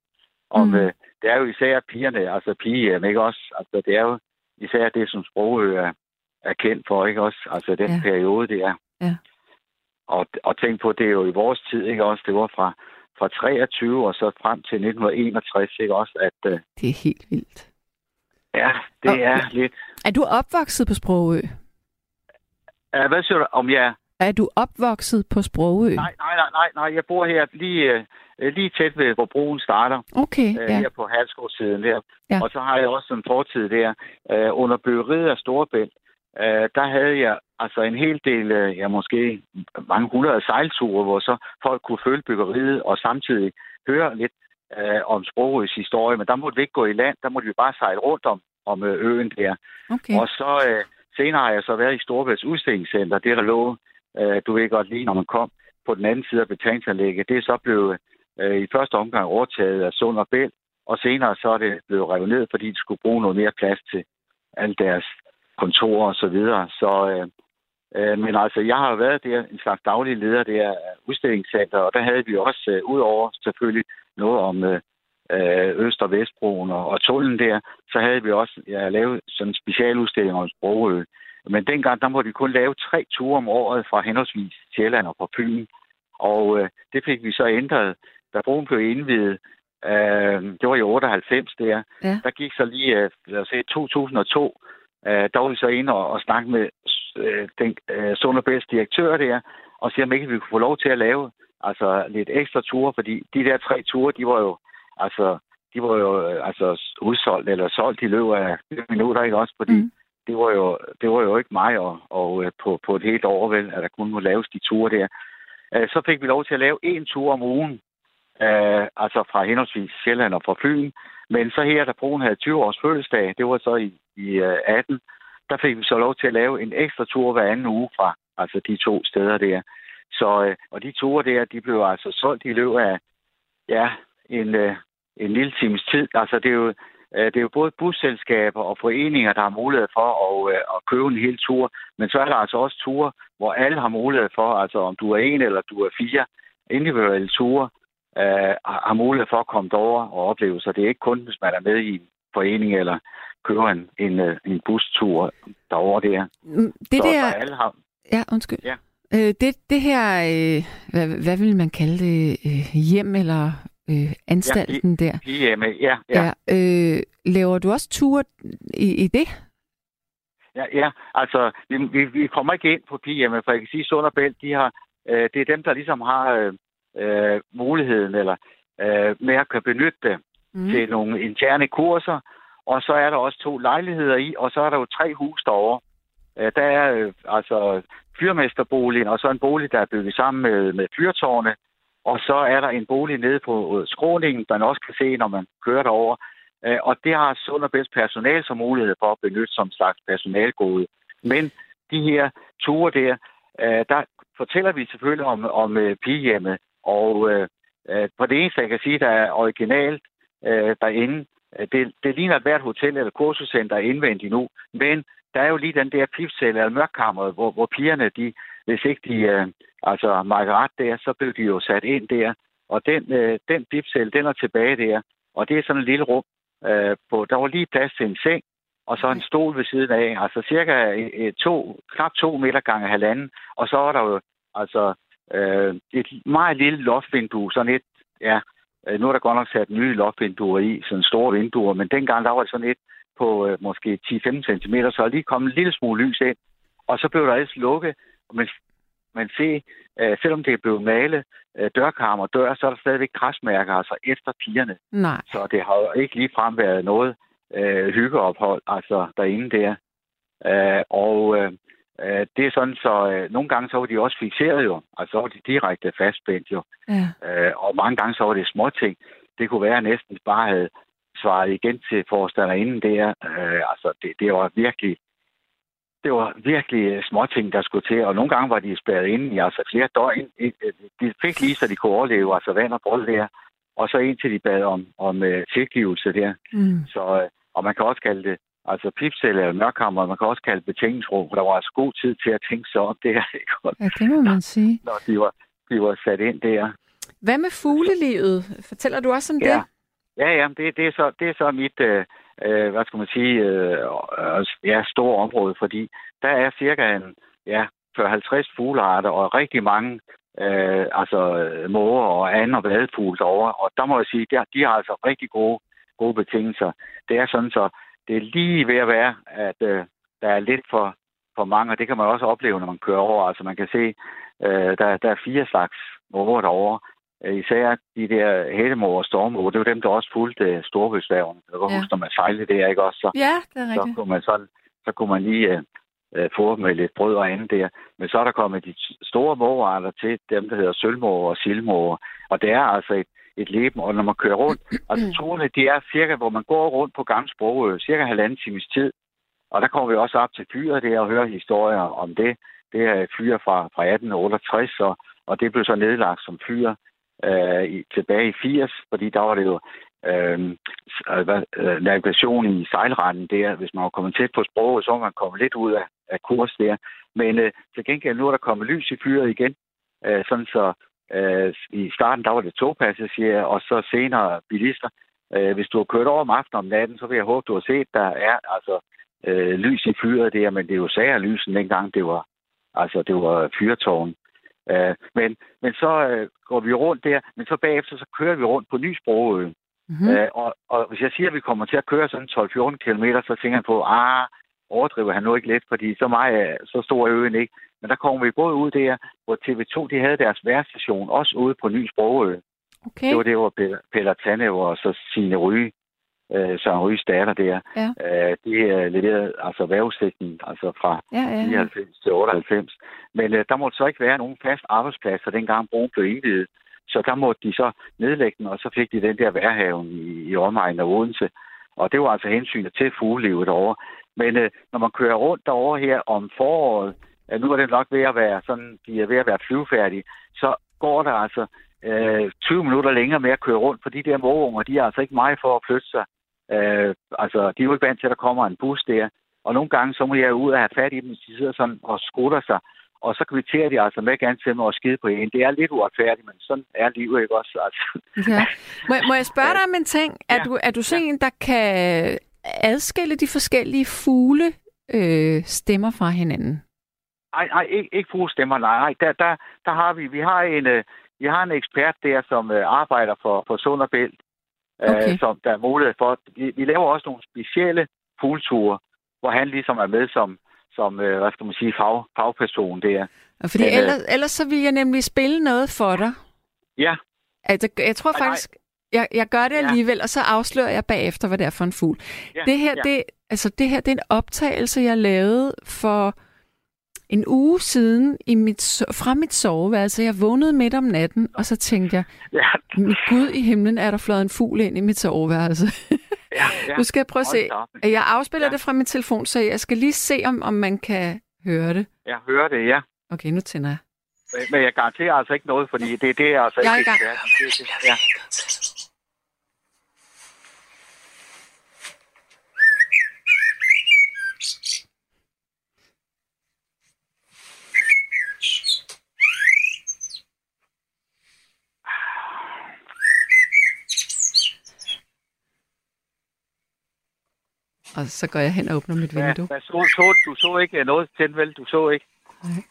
om, mm. øh, det er jo især pigerne, altså pigehjem, ikke også? Altså det er jo især det, som Sprogø er, er kendt for, ikke også? Altså den ja. periode, det er. Ja. Og, og tænk på, det er jo i vores tid, ikke også? Det var fra, fra 23 og så frem til 1961, ikke også? At, øh, det er helt vildt. Ja, det og, er lidt. Er du opvokset på Sprogø? Uh, hvad siger du? Om jeg... Er du opvokset på Sprogø? Nej, nej, nej, nej, nej. Jeg bor her lige, øh, lige tæt ved, hvor broen starter. Okay, øh, ja. her på Halsgårdssiden der. Ja. Og så har jeg også en fortid der. Øh, under byggeriet af Storebælt, der havde jeg altså en hel del, ja måske mange hundrede sejlture, hvor så folk kunne følge byggeriet og samtidig høre lidt øh, om Sprogøs historie. Men der måtte vi ikke gå i land, der måtte vi bare sejle rundt om, om øh, øen der. Okay. Og så øh, senere har jeg så været i Storebælts udstillingscenter, det der lå, øh, du ved godt lige, når man kom på den anden side af betalingsanlægget. Det er så blevet øh, i første omgang overtaget af Sund og Bælt, og senere så er det blevet revet ned, fordi de skulle bruge noget mere plads til alle deres kontorer og så videre. Så, øh, øh, men altså, jeg har været der, en slags daglig leder der af udstillingscenter, og der havde vi også, øh, udover selvfølgelig noget om øh, øh, Øst- og Vestbroen og, og tunnelen der, så havde vi også ja, lavet sådan en specialudstilling om Sprogø. Men dengang, der måtte vi kun lave tre ture om året fra henholdsvis Sjælland og på Fyn. Og øh, det fik vi så ændret, da broen blev indvidet. Øh, det var i 98 der. Ja. Der gik så lige, øh, lad os sige, 2002, øh, der var vi så inde og, og snakke med øh, den øh, Sunderbæls direktør der, og sige, om ikke vi kunne få lov til at lave altså lidt ekstra ture, fordi de der tre ture, de var jo, altså, de var jo øh, altså udsolgt eller solgt i løbet af minutter, ikke også? Fordi Mm. det, var jo, det var jo ikke mig og, og øh, på, på et helt år, vel, at der kun må laves de ture der. Øh, så fik vi lov til at lave en tur om ugen, øh, altså fra henholdsvis Sjælland og fra Fyn. Men så her, da broen havde 20 års fødselsdag, det var så i, i øh, 18, der fik vi så lov til at lave en ekstra tur hver anden uge fra altså de to steder der. Så, øh, og de ture der, de blev altså solgt i løbet af, ja, en, øh, en lille times tid. Altså det er jo, øh, det er jo både busselskaber og foreninger, der har mulighed for at, øh, at købe en hel tur. Men så er der altså også ture, hvor alle har mulighed for, altså om du er en eller du er fire individuelle ture, øh, har har mulighed for at komme derover og opleve. Så det er ikke kun, hvis man er med i en forening eller køber en, en, øh, en bustur derover der. Mm, Det så, der... alle har, Ja, undskyld. Ja. Øh, det, det her, øh, hvad, hvad vil man kalde det, øh, hjem eller øh, anstalten der? hjemme, ja, ja. Ja. Øh, laver du også ture i, i det? Ja, ja. altså, vi, vi, vi kommer ikke ind på pigehjemme, for jeg kan sige, Sund og Bælt, de har, øh, det er dem, der ligesom har øh, øh, muligheden eller øh, med at kan benytte det mm. til nogle interne kurser. Og så er der også to lejligheder i, og så er der jo tre hus derovre. Øh, der er øh, altså fyrmesterboligen, og så en bolig, der er bygget sammen med, med fyrtårne. Og så er der en bolig nede på øh, skråningen, man også kan se, når man kører derover. Øh, og det har Sund og Bedst personal som mulighed for at benytte som slags personalgode. Men de her ture der, øh, der fortæller vi selvfølgelig om, om øh, pigehjemmet. Og øh, øh, på det eneste, jeg kan sige, der er originalt øh, derinde, øh, det, det ligner et hvert hotel eller kursuscenter indvendigt nu, men der er jo lige den der pipcelle eller mørkkammeret, hvor, hvor pigerne, de, hvis ikke de øh, altså markerer ret der, så blev de jo sat ind der. Og den, øh, den pipcelle, den er tilbage der. Og det er sådan et lille rum. Øh, på, der var lige plads til en seng, og så en stol ved siden af. Altså cirka øh, to, knap to meter gange halvanden. Og så var der jo altså øh, et meget lille loftvindue, sådan et, ja, øh, nu er der godt nok sat nye loftvinduer i, sådan store vinduer, men dengang der var det sådan et på øh, måske 10-15 cm, så er lige kommet en lille smule lys ind, og så blev der ellers lukket, men man se, øh, selvom det er blevet malet øh, dørkarmer og dør, så er der stadigvæk græsmærker, altså efter pigerne. Nej. Så det har jo ikke ligefrem været noget øh, hyggeophold, altså derinde der. Øh, og øh, øh, det er sådan, så øh, nogle gange så var de også fixeret jo, altså så var de direkte fastspændt jo. Ja. Øh, og mange gange så var det småting. Det kunne være, at næsten bare havde svaret igen til forstanderinde der. Øh, altså, det, det var virkelig det var virkelig småting, der skulle til, og nogle gange var de spærret inde i altså flere døgn. De fik lige, så de kunne overleve, altså vand og brød der, og så indtil de bad om, om uh, tilgivelse der. Mm. Så, og man kan også kalde det altså pipcelle eller mørkammer, man kan også kalde betænkningsrum, for der var altså god tid til at tænke sig om det her, ikke? Ja, det må man sige. når de var, de var sat ind der. Hvad med fuglelivet? Fortæller du også om Ja. det? Ja, ja, det, det, er, så, det er så mit, øh, øh, hvad skal man sige, øh, øh, ja, store område, fordi der er cirka en, ja, 40-50 fuglearter og rigtig mange øh, altså måger og anden og vadefugle derovre. Og der må jeg sige, der, de har altså rigtig gode, gode betingelser. Det er sådan så, det er lige ved at være, at øh, der er lidt for for mange, og det kan man også opleve, når man kører over. Altså man kan se, øh, der, der er fire slags måger derovre. Øh, især de der hættemåger og stormåger, det var dem, der også fulgte storbøsværgen. Jeg kan ja. huske, når man sejlede der, ikke også? Så, ja, det er rigtigt. Så kunne man, så, så kunne man lige øh, øh, få med lidt brød og andet der. Men så er der kommet de store mågerarter til, dem der hedder sølvmåger og sildmåger. Og det er altså et, et leben, og når man kører rundt, altså turene, det er cirka, hvor man går rundt på Gamle Sprogø, cirka halvanden times tid. Og der kommer vi også op til fyret der og hører historier om det. Det er fyr fra, fra 1868, og, og det blev så nedlagt som fyr øh, i, tilbage i 80, fordi der var det jo øh, øh, navigation i sejlretten der. Hvis man var kommet tæt på sproget, så var man kommet lidt ud af, af kurs der. Men øh, til gengæld nu er der kommet lys i fyret igen, øh, sådan så øh, i starten der var det togpassagerer, og så senere bilister. Øh, hvis du har kørt over om aftenen om natten, så vil jeg håbe, du har set, der er altså øh, lys i fyret der, men det er jo sager lysen dengang, det var altså det var fyrtårn. Øh, men, men så øh, går vi rundt der, men så bagefter så kører vi rundt på Nysbroø. Mm-hmm. Øh, og, og hvis jeg siger, at vi kommer til at køre sådan 12-14 km, så tænker jeg på, ah, overdriver han nu ikke lidt, fordi så, meget, så stor er øen ikke. Men der kommer vi både ud der, hvor TV2 de havde deres værstation, også ude på Ny Sprogø. Okay. Det var det, hvor Peter, Tanne og så sine Ryge, øh, Søren Ryges datter der, ja. øh, de øh, leverede altså værvesækken altså fra ja, ja, ja. 99 til 98. Men øh, der måtte så ikke være nogen fast arbejdspladser, dengang broen blev indvidet. Så der måtte de så nedlægge den, og så fik de den der værhaven i, i omegnen af Odense. Og det var altså hensynet til fuglelivet over. Men øh, når man kører rundt derovre her om foråret, øh, nu er det nok ved at være sådan, de er ved at være flyvefærdige, så går der altså øh, 20 minutter længere med at køre rundt, for de der mågeunger, de er altså ikke meget for at flytte sig. Øh, altså, de er jo ikke vant til, at der kommer en bus der. Og nogle gange, så må jeg ud og have fat i dem, de sidder sådan og skutter sig og så kvitterer de altså med gerne til mig at skide på en. Det er lidt uretfærdigt, men sådan er livet ikke også. Altså. Ja. Må, må jeg spørge dig om en ting? Er, ja. du, er du sådan en, der kan adskille de forskellige fugle øh, stemmer fra hinanden? Nej, nej, ikke, ikke fuglestemmer, nej. nej. Der, der, der har vi, vi har en, øh, vi har en ekspert der, som øh, arbejder for, for Sund og Bælt, øh, okay. som der er mulighed for. Vi, vi laver også nogle specielle fugleture, hvor han ligesom er med som, som, øh, hvad skal man sige, fag, fagperson der. Fordi Men, ellers, ellers så vil jeg nemlig spille noget for dig. Ja. Altså, jeg tror faktisk, jeg, jeg gør det alligevel, ja. og så afslører jeg bagefter, hvad det er for en fugl. Ja, det her, ja. det, altså, det her, det er en optagelse, jeg lavede for en uge siden i mit, fra mit soveværelse. Jeg vågnede midt om natten, og så tænkte jeg, ja. Gud i himlen, er der flået en fugl ind i mit soveværelse. Ja, ja. Nu skal jeg prøve at se. Jeg afspiller ja. det fra min telefon, så jeg skal lige se, om, om man kan høre det. Jeg hører det, ja. Okay, nu tænder jeg. Men jeg garanterer altså ikke noget, fordi det, det er altså jeg ikke... Jeg er i gang. Det, det, ja. Og så går jeg hen og åbner mit vindue. Ja, så, så, du så ikke noget til vel? Du så ikke? Nej.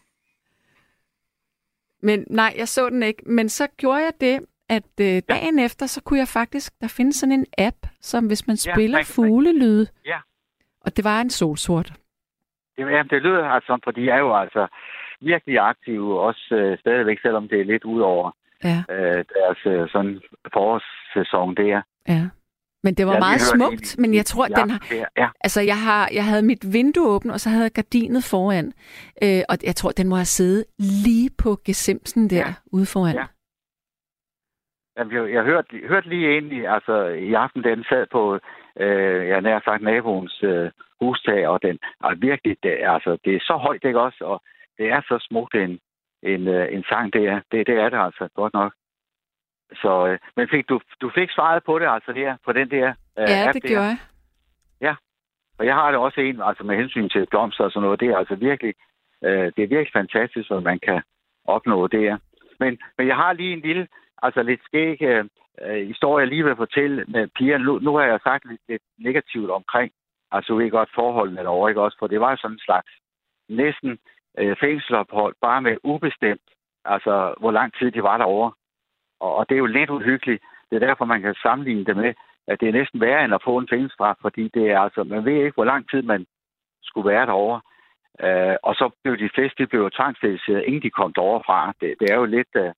Men nej, jeg så den ikke. Men så gjorde jeg det, at øh, dagen ja. efter, så kunne jeg faktisk... Der findes sådan en app, som hvis man spiller ja, fuglelyde. Ja. Og det var en solsort. Jamen, det lyder altså, for de er jo altså virkelig aktive, også øh, stadigvæk, selvom det er lidt ud over ja. øh, deres øh, sådan forårssæson der. Ja. Men det var ja, meget smukt, men jeg tror, ja, den har... Ja. Altså, jeg, har, jeg havde mit vindue åbent, og så havde jeg gardinet foran. Øh, og jeg tror, den må have siddet lige på gesimsen der, ja. ude foran. Ja. Jamen, jeg, jeg hørte, hørte lige egentlig, altså i aften, den sad på, øh, jeg nær sagt, naboens øh, hustag, og den er virkelig, det, altså, det er så højt, ikke også? Og det er så smukt en, en, øh, en sang, det er. Det, det er det altså, godt nok. Så, øh, men fik du, du fik svaret på det altså her, på den der øh, Ja, app det gjorde jeg. Ja, og jeg har det også en, altså med hensyn til blomster og sådan noget, det er altså virkelig, øh, det er virkelig fantastisk, hvad man kan opnå det Men, men jeg har lige en lille, altså lidt skæg øh, øh, historie, jeg lige vil fortælle med Pia. Nu, nu har jeg sagt lidt, lidt negativt omkring, altså ikke godt forholdene derovre, ikke også, for det var sådan en slags næsten øh, fængselsophold, bare med ubestemt, altså hvor lang tid de var derovre. Og, det er jo lidt uhyggeligt. Det er derfor, man kan sammenligne det med, at det er næsten værre end at få en fængselsstraf, fordi det er altså, man ved ikke, hvor lang tid man skulle være derovre. Øh, og så blev de fleste de blev tvangssteriliseret, inden de kom derovre fra. Det, det er jo lidt... Øh,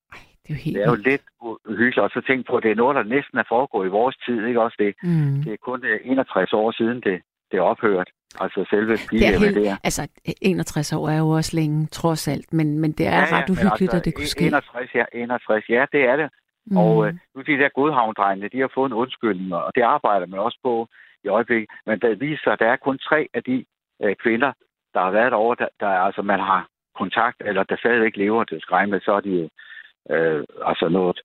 det er jo, helt det er jo lidt uhyggeligt. Og så tænk på, at det er noget, der næsten er foregået i vores tid. Ikke også det? Mm. Det er kun 61 år siden, det, det er ophørt. Altså selve det er helt, det er. Altså 61 år er jo også længe, trods alt. Men, men det er ja, ret uhyggeligt, altså, at det kunne ske. 61, ja, 61, ja, det er det. Mm. Og øh, nu de der godhavndrengene, de har fået en undskyldning, og det arbejder man også på i øjeblikket. Men det viser sig, at der er kun tre af de øh, kvinder, der har været over, der, der altså man har kontakt, eller der stadigvæk lever til skræmme, så er de jo øh, altså noget.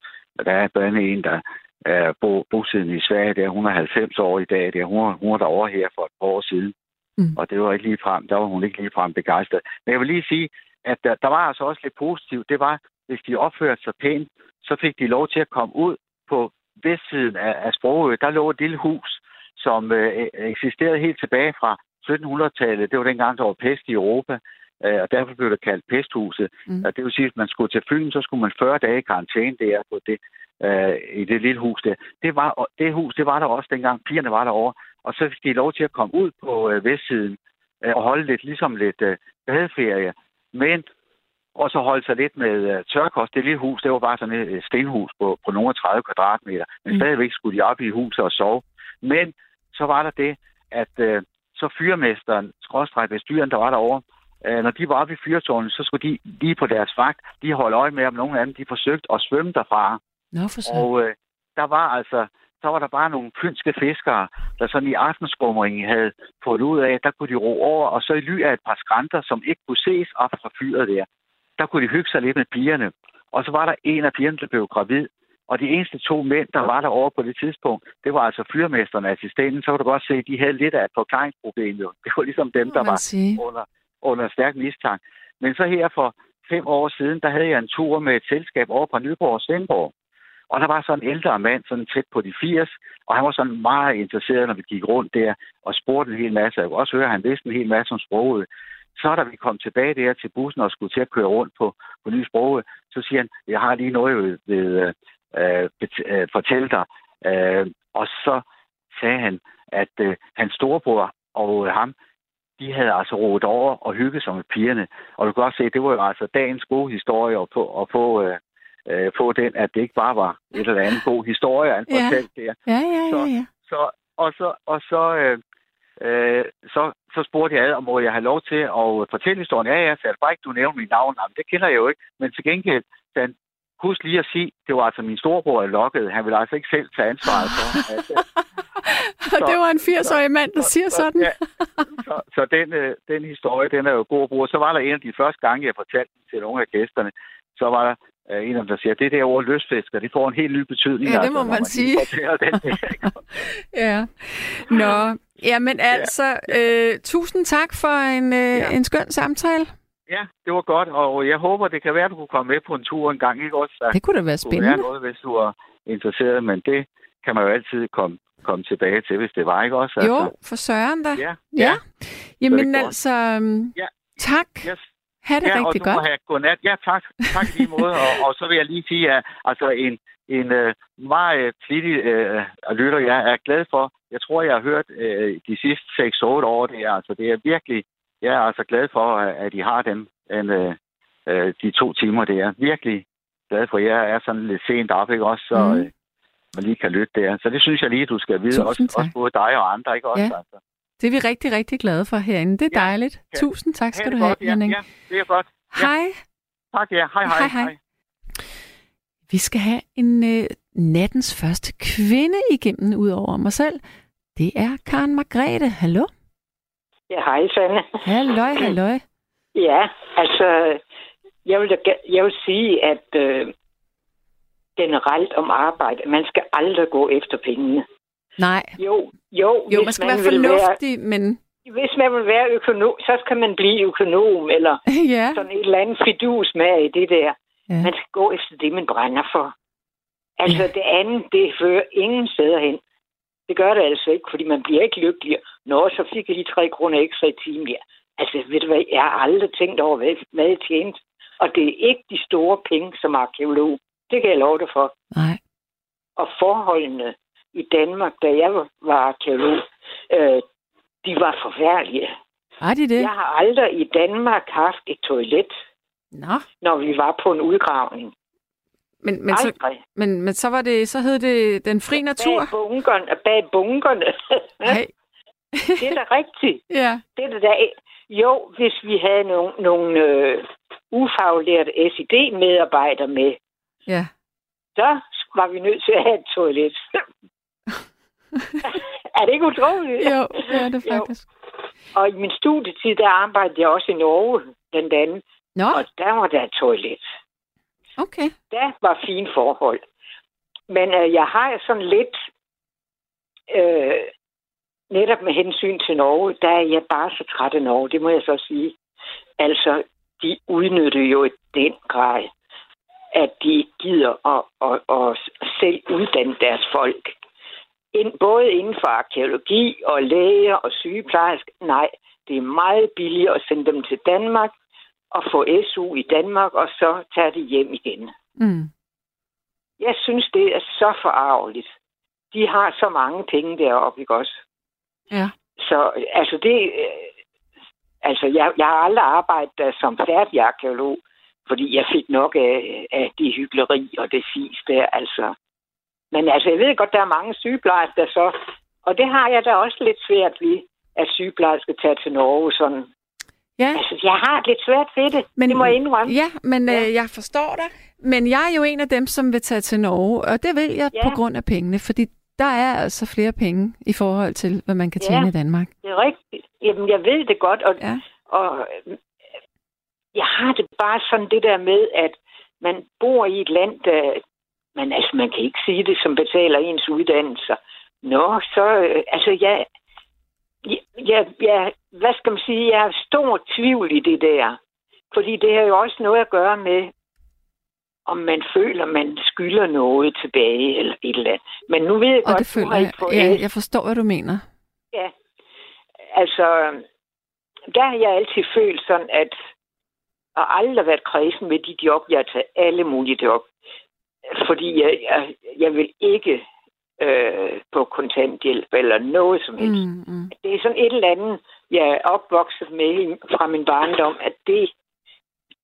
Der er blandt andet en, der er bo, bosiddende i Sverige, det er 190 år i dag, det er hun, hun er derovre her for et par år siden. Mm. Og det var ikke lige frem, der var hun ikke lige frem begejstret. Men jeg vil lige sige, at der, der var altså også lidt positivt. Det var, hvis de opførte sig pænt, så fik de lov til at komme ud på vestsiden af, af Sprogø. Der lå et lille hus, som øh, eksisterede helt tilbage fra 1700-tallet. Det var dengang, der var pest i Europa, øh, og derfor blev det kaldt pesthuset. Mm. Og det vil sige, at hvis man skulle til Fyn, så skulle man 40 dage i karantæne der på det, øh, i det lille hus der. Det, var, det hus, det var der også dengang pigerne var derovre. Og så fik de lov til at komme ud på øh, vestsiden øh, og holde lidt, ligesom lidt øh, badeferie. Men og så holde sig lidt med øh, tørkost. Det lille hus, det var bare sådan et stenhus på, på nogle 30 kvadratmeter. Men mm. stadigvæk skulle de op i huset og sove. Men så var der det, at øh, så fyrmesteren, skråstræk bestyren, der var derovre, øh, når de var oppe i fyrtårnet, så skulle de lige på deres vagt, de holde øje med, om nogen af dem de forsøgte at svømme derfra. Nå, for så. Og øh, der var altså, så var der bare nogle fynske fiskere, der sådan i aftenskumringen havde fået ud af, der kunne de ro over, og så i ly af et par skrænter, som ikke kunne ses op fra fyret der, der kunne de hygge sig lidt med pigerne. Og så var der en af pigerne, der blev gravid, og de eneste to mænd, der var der over på det tidspunkt, det var altså fyrmesteren og assistenten. Så kunne du godt se, at de havde lidt af et forklaringsproblem. Jo. Det var ligesom dem, der var under, under stærk mistanke. Men så her for fem år siden, der havde jeg en tur med et selskab over på Nyborg og Svendborg. Og der var sådan en ældre mand, sådan tæt på de 80, og han var sådan meget interesseret, når vi gik rundt der og spurgte en hel masse. Jeg kunne også høre, at han vidste en hel masse om sproget. Så da vi kom tilbage der til bussen og skulle til at køre rundt på, på nye sproget, så siger han, jeg har lige noget ved, ved øh, øh, øh, fortælle dig. Øh, og så sagde han, at øh, hans storebror og øh, ham, de havde altså roet over og hygget sig med pigerne. Og du kan godt se, at det var jo altså dagens gode historie at få, at få, øh, øh, få den, at det ikke bare var et eller andet god historie, han ja. fortalte der. Ja, ja, ja, ja. Så, så, og så, og så, øh, øh, så, så spurgte jeg om må jeg have lov til at fortælle historien. Ja, ja, så bare ikke, du nævner mit navn. Jamen, det kender jeg jo ikke. Men til gengæld, den, husk lige at sige, det var altså min storebror, jeg lokkede. Han ville altså ikke selv tage ansvaret for. At, så, det var en 80-årig mand, der så, siger sådan. ja, så, så den, øh, den historie, den er jo god at bruge. Så var der en af de første gange, jeg fortalte den til nogle af gæsterne, så var der øh, en af dem, der siger, at det der ord løsfisker, det får en helt ny betydning. Ja, det må altså, man, man sige. Den der, ja. Nå, jamen altså, ja. øh, tusind tak for en, øh, ja. en skøn samtale. Ja, det var godt, og jeg håber, det kan være, at du kunne komme med på en tur en gang. Ikke? Også, det kunne da være spændende. Det noget, hvis du er interesseret, men det kan man jo altid komme, komme tilbage til, hvis det var, ikke også? Jo, altså. for søren da. Ja. ja. ja. Jamen altså, øhm, ja. tak. Yes. Ha' det ja, rigtig og godt. Have godnat. Ja, tak. Tak i lige måde. og, og så vil jeg lige sige, at altså en, en uh, meget flittig uh, lytter, jeg er glad for. Jeg tror, jeg har hørt uh, de sidste 6-8 år, det er, altså, det er virkelig, jeg er altså glad for, at I har dem, en, uh, uh, de to timer. Det er virkelig glad for. Jeg er sådan lidt sent op, ikke også? Så mm. man lige kan lytte der. Så det synes jeg lige, du skal vide. Også, også både dig og andre, ikke også? Ja. Altså. Det er vi rigtig, rigtig glade for herinde. Det er ja. dejligt. Ja. Tusind tak skal du have, godt, Henning. Ja, ja, det er godt. Ja. Hej. Tak, ja. Hej, hej. hej, hej. Vi skal have en uh, nattens første kvinde igennem, ud over mig selv. Det er Karen Margrethe. Hallo? Ja, hej, Sanne. Halløj, halløj. Ja, altså, jeg vil, jeg vil sige, at øh, generelt om arbejde, man skal aldrig gå efter pengene. Nej. Jo, jo. Jo, man skal man være fornuftig, være, men... Hvis man vil være økonom, så skal man blive økonom, eller ja. sådan et eller andet fidus med i det der. Ja. Man skal gå efter det, man brænder for. Altså, ja. det andet, det fører ingen steder hen. Det gør det altså ikke, fordi man bliver ikke lykkelig. Nå, så fik jeg lige tre kroner ekstra i timen. Ja. Altså, ved du hvad, jeg har aldrig tænkt over, hvad, hvad jeg tjente. Og det er ikke de store penge som arkeolog. Det kan jeg love dig for. Nej. Og forholdene i Danmark, da jeg var arkeolog, øh, de var forfærdelige. Har de det? Jeg har aldrig i Danmark haft et toilet, Nå. når vi var på en udgravning. Men, men, så, men, men så var det, så hed det Den Fri Natur. Bag bunkerne. Bag bunkerne. Det er da rigtigt. Ja. Det er da jo, hvis vi havde nogle, nogle øh, ufaglærte SID-medarbejdere med, Ja. så var vi nødt til at have et toilet. er det ikke utroligt? Jo, det er det Jo. faktisk. Og i min studietid, der arbejdede jeg også i Norge, blandt andet. Nå, Og der var der et toilet. okay. Der var fine forhold. Men øh, jeg har sådan lidt, øh, netop med hensyn til Norge, der er jeg bare så træt af Norge, det må jeg så sige. Altså, de udnytter jo i den grad, at de gider at, at, at selv uddanne deres folk. Ind, både inden for arkeologi og læger og sygeplejersker. Nej, det er meget billigere at sende dem til Danmark og få SU i Danmark, og så tage det hjem igen. Mm. Jeg synes, det er så forarveligt. De har så mange penge deroppe, ikke også? Ja. Så altså det... Altså, jeg, jeg har aldrig arbejdet der som færdig arkeolog, fordi jeg fik nok af, af det hyggeleri og det fis der, altså. Men altså, jeg ved godt, der er mange sygeplejersker så, og det har jeg da også lidt svært ved, at sygeplejersker tager til Norge sådan. Ja, Altså, jeg har lidt svært ved det, men, det må jeg indrømme. ja men Ja. Øh, jeg forstår dig. Men jeg er jo en af dem, som vil tage til Norge, og det vil jeg Ja. på grund af pengene, fordi der er altså flere penge i forhold til, hvad man kan Ja. tjene i Danmark. Det er rigtigt. Jamen, jeg ved det godt, og, Ja. og øh, jeg har det bare sådan det der med, at man bor i et land, der... Men altså, man kan ikke sige det, som betaler ens uddannelser. Nå, så... Øh, altså, jeg... Jeg, jeg, hvad skal man sige? Jeg har stor tvivl i det der. Fordi det har jo også noget at gøre med, om man føler, man skylder noget tilbage eller et eller andet. Men nu ved jeg Og godt, det føler jeg. fået Ja, jeg forstår, hvad du mener. Ja, altså, der har jeg altid følt sådan, at og aldrig været kredsen med de job, jeg har taget alle mulige job. Fordi jeg, jeg, jeg vil ikke øh, på kontanthjælp eller noget som helst. Mm. Mm. Det er sådan et eller andet, jeg er opvokset med fra min barndom, at det,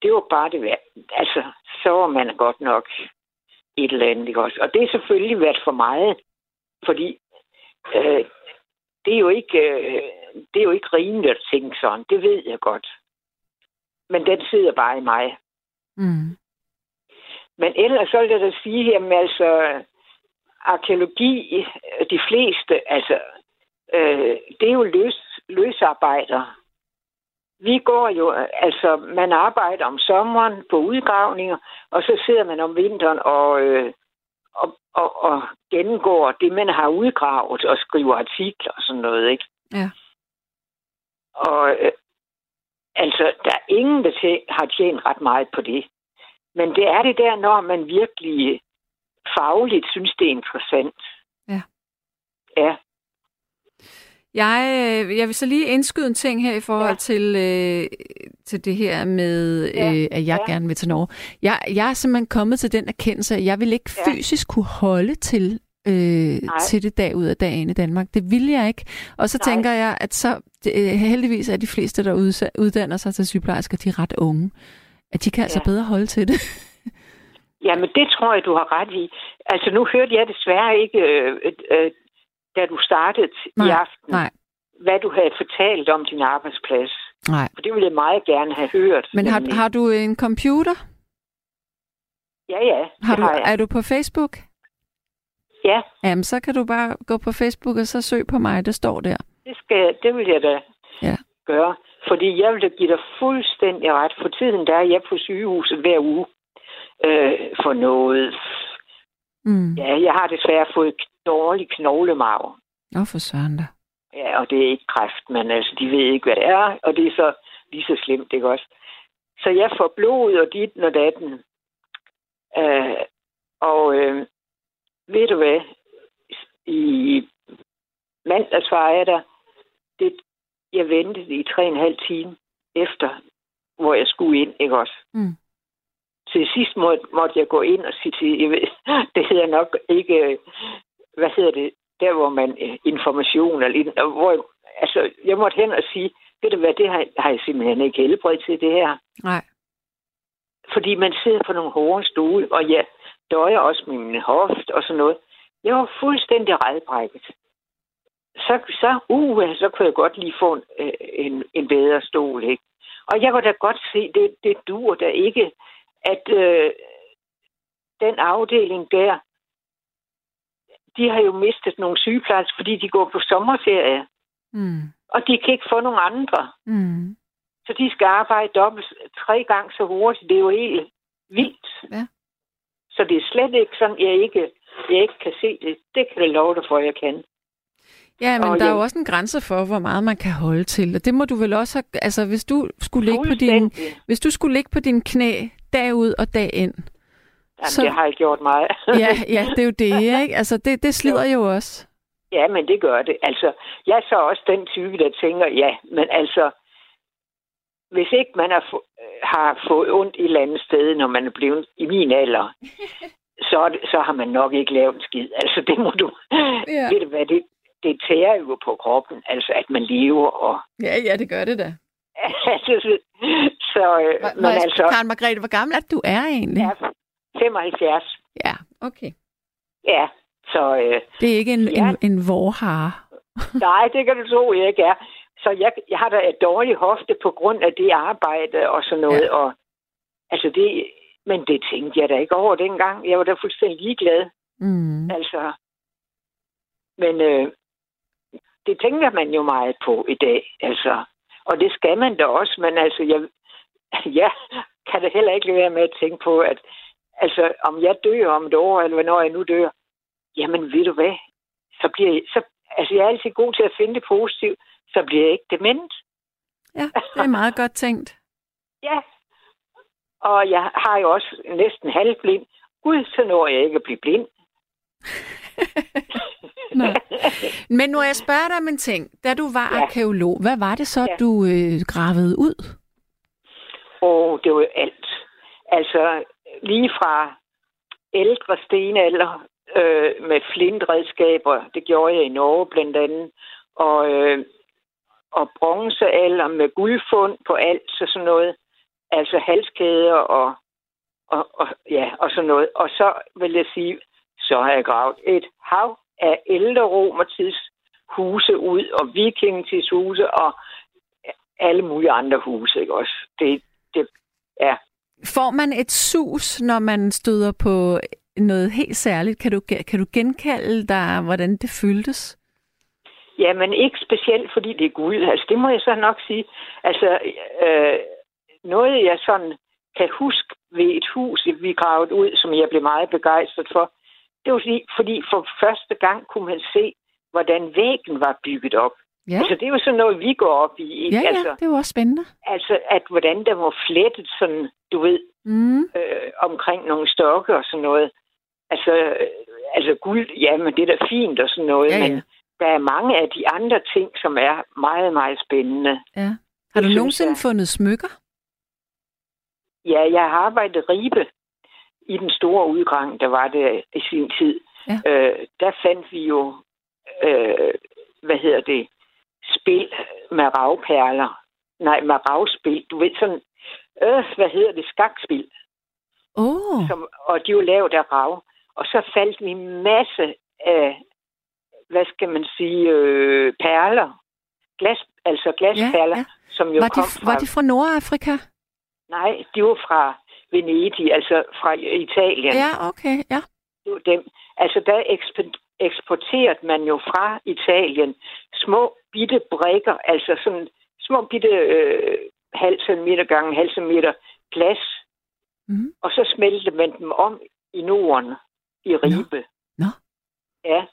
det var bare det værd. Altså, så var man godt nok et eller andet, ikke også? Og det har selvfølgelig været for meget, fordi øh, det er jo ikke, øh, det er jo ikke rimeligt at tænke sådan. Det ved jeg godt. Men den sidder bare i mig. Mm. Men ellers så vil jeg da sige, jamen altså, arkeologi, øh, de fleste, altså, øh, det er jo løs, løsarbejder. Vi går jo, altså, man arbejder om sommeren på udgravninger, og så sidder man om vinteren og, øh, og, og, og gennemgår det, man har udgravet, og skriver artikler og sådan noget, ikke? Ja. Og øh, altså, der er ingen, der har tjent ret meget på det. Men det er det der, når man virkelig fagligt synes, det er interessant. Ja. Ja, Jeg, øh, jeg vil så lige indskyde en ting her i forhold Ja. til, øh, til det her med, Ja, øh, at jeg ja. gerne vil til Norge. Jeg, jeg er simpelthen kommet til den erkendelse, at jeg vil ikke Ja. fysisk kunne holde til, øh, til det dag ud af dagen i Danmark. Det vil jeg ikke. Og så Nej. tænker jeg, at så øh, heldigvis er de fleste, der uddanner sig til sygeplejersker, de er ret unge. At de kan altså Ja. bedre holde til det. Jamen, det tror jeg, du har ret i. Altså, nu hørte jeg desværre ikke, øh, øh, da du startede Nej, i aften, nej. hvad du havde fortalt om din arbejdsplads. Nej. For det ville jeg meget gerne have hørt. Men har, har du en computer? Ja, ja, Har du, har jeg. er du på Facebook? Ja, Jamen, så kan du bare gå på Facebook og så søg på mig. Det står der. det, skal, det vil jeg da Ja. gøre. Fordi jeg vil da give dig fuldstændig ret. For tiden der er jeg på sygehuset hver uge øh, for noget. Mm. Ja, jeg har desværre fået dårlig knoglemarv. Nå, for søren da. Ja, og det er ikke kræft, men altså, de ved ikke, hvad det er, og det er så lige så slemt, ikke også? Så jeg får blod og dit og datten. Øh, og øh, ved du hvad? I mandags var jeg der. Det, jeg ventede i tre og en halv time efter, hvor jeg skulle ind, ikke også? Mm. Til sidst måtte, måtte jeg gå ind og sige til, jeg ved, det hedder nok ikke, øh, hvad hedder det, der hvor man øh, information, eller, hvor altså, jeg måtte hen og sige, ved du hvad, det har, har jeg simpelthen ikke helbred til det her. Nej. Fordi man sidder på nogle hårde stole, og jeg døjer også med min hoft og sådan noget. Jeg var fuldstændig redbrækket. Så, så, uh, så kunne jeg godt lige få en, øh, en, en bedre stol, ikke? Og jeg kunne da godt se, det, det duer da ikke, at øh, den afdeling der, de har jo mistet nogle sygeplejersker, fordi de går på sommerferie. Mm. Og de kan ikke få nogen andre. Mm. Så de skal arbejde dobbelt tre gange så hurtigt. Det er jo helt vildt. Ja. Så det er slet ikke sådan, jeg ikke, jeg ikke kan se det. Det kan jeg love dig for, jeg kan. Ja, men Og der er jeg- jo også en grænse for, hvor meget man kan holde til. Og det må du vel også have, altså hvis du skulle ligge på din, hvis du skulle ligge på din knæ dag ud og dag ind. Jamen, så- det har jeg gjort meget. Ja, ja, det er jo det, ikke? Altså det, det slider jo også. Ja, men det gør det. Altså, jeg er så også den type, der tænker, ja, men altså, hvis ikke man har, få, har fået ondt et eller andet sted, når man er blevet i min alder, så, er det, så har man nok ikke lavet en skid. Altså, det må du... Ja. Ved du hvad, det, det tærer jo på kroppen, altså, at man lever, og... Ja, ja, det gør det da. altså, så, øh, Må, men jeg, altså, Karen Margrethe, hvor gammel er du er egentlig? ja, 75, Ja, okay. ja, så... Øh, Det er ikke en, Ja. en, en vorhare. Nej, det kan du tro, jeg ikke er. Så jeg, jeg har da et dårligt hofte på grund af det arbejde og sådan noget. Ja. Og, altså det, men det tænkte jeg da ikke over dengang. Jeg var da fuldstændig ligeglad. Mm. Altså, men øh, det tænker man jo meget på i dag. Altså, og det skal man da også. Men altså, jeg, jeg kan da heller ikke lade være med at tænke på, at altså, om jeg dør om et år, eller hvornår jeg nu dør, jamen ved du hvad, så bliver jeg, så, altså jeg er altid god til at finde det positivt, så bliver jeg ikke dement. Ja, det er meget godt tænkt. Ja. Og jeg har jo også næsten halvblind. Gud, så når jeg ikke at blive blind. Nå. Men nu jeg spørger dig om en ting. Da du var Ja. arkeolog, hvad var det så, Ja. du øh, gravede ud? Og det var jo alt. Altså, lige fra ældre stenalder øh, med flintredskaber, det gjorde jeg i Norge blandt andet, og, øh, og bronzealder med guldfund på alt og sådan noget. Altså halskæder og, og, og, ja, og sådan noget. Og så vil jeg sige, så har jeg gravet et hav af ældre romertids huse ud, og vikingtidshuse, og alle mulige andre huse, ikke også? Det, det, ja. Får man et sus, når man støder på noget helt særligt? Kan du, kan du genkalde dig, hvordan det føltes? Ja, men ikke specielt, fordi det er guld. Altså, det må jeg så nok sige. Altså, øh, noget jeg sådan kan huske ved et hus, vi gravede ud, som jeg blev meget begejstret for, det var fordi, fordi for første gang kunne man se, hvordan væggen var bygget op. Ja, Altså, det er jo sådan noget, vi går op i. ikke? ja, ja Altså, det er jo også spændende. altså at hvordan der var flettet sådan, du ved, Mm. øh, omkring nogle stokke og sådan noget. Altså, øh, altså guld, ja, men det er da fint og sådan noget, Ja, ja. men der er mange af de andre ting, som er meget, meget spændende. Ja. Har du nogensinde jeg. fundet smykker? Ja, jeg har arbejdet i Ribe i den store udgang, der var det i sin tid. Ja. Øh, der fandt vi jo, øh, hvad hedder det, spil med ravperler. Nej, med ravspil. Du ved sådan, øh, hvad hedder det, skakspil. Oh, som, og de jo lavet af rav. Og så faldt vi en masse af, hvad skal man sige, øh, perler. Glas, altså glasperler, ja. ja. som jo var, kom de, fra... var de fra Nordafrika? Nej, de var fra Venedig, altså fra Italien. Ja, okay, ja. Det var dem. Altså der eksp- eksporterede man jo fra Italien små bitte brikker, altså sådan små bitte øh, halv centimeter gange halv centimeter glas, Mhm. og så smeltede man dem om i Norden, i Ribe. Nå. Ja.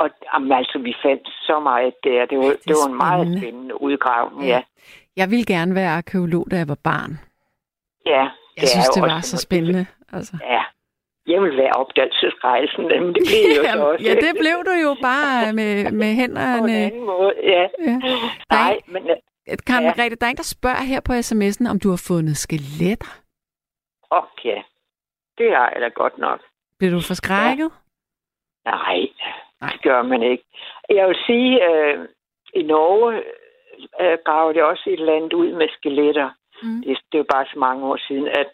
Og jamen, altså, vi fandt så meget der. Det var, det det, var en meget spændende. spændende udgravning, Ja. ja. Jeg ville gerne være arkeolog, da jeg var barn. Ja, Jeg er synes, jo det var så spændende. Altså. Ja. Jeg vil være opdagelsesrejsen, men det blev jo så også. ja, det blev du jo bare med, med På en hænderne. anden måde, ja. Ja. Nej, men øh, Karen Ja. Margrethe, der er en, der spørger her på sms'en, om du har fundet skeletter. okay. Det har jeg da godt nok. Bliver du forskrækket? Nej, Nej. det gør man ikke. Jeg vil sige, øh, i Norge øh, graver det også et eller andet ud med skeletter. Mm. Det, det er jo bare så mange år siden, at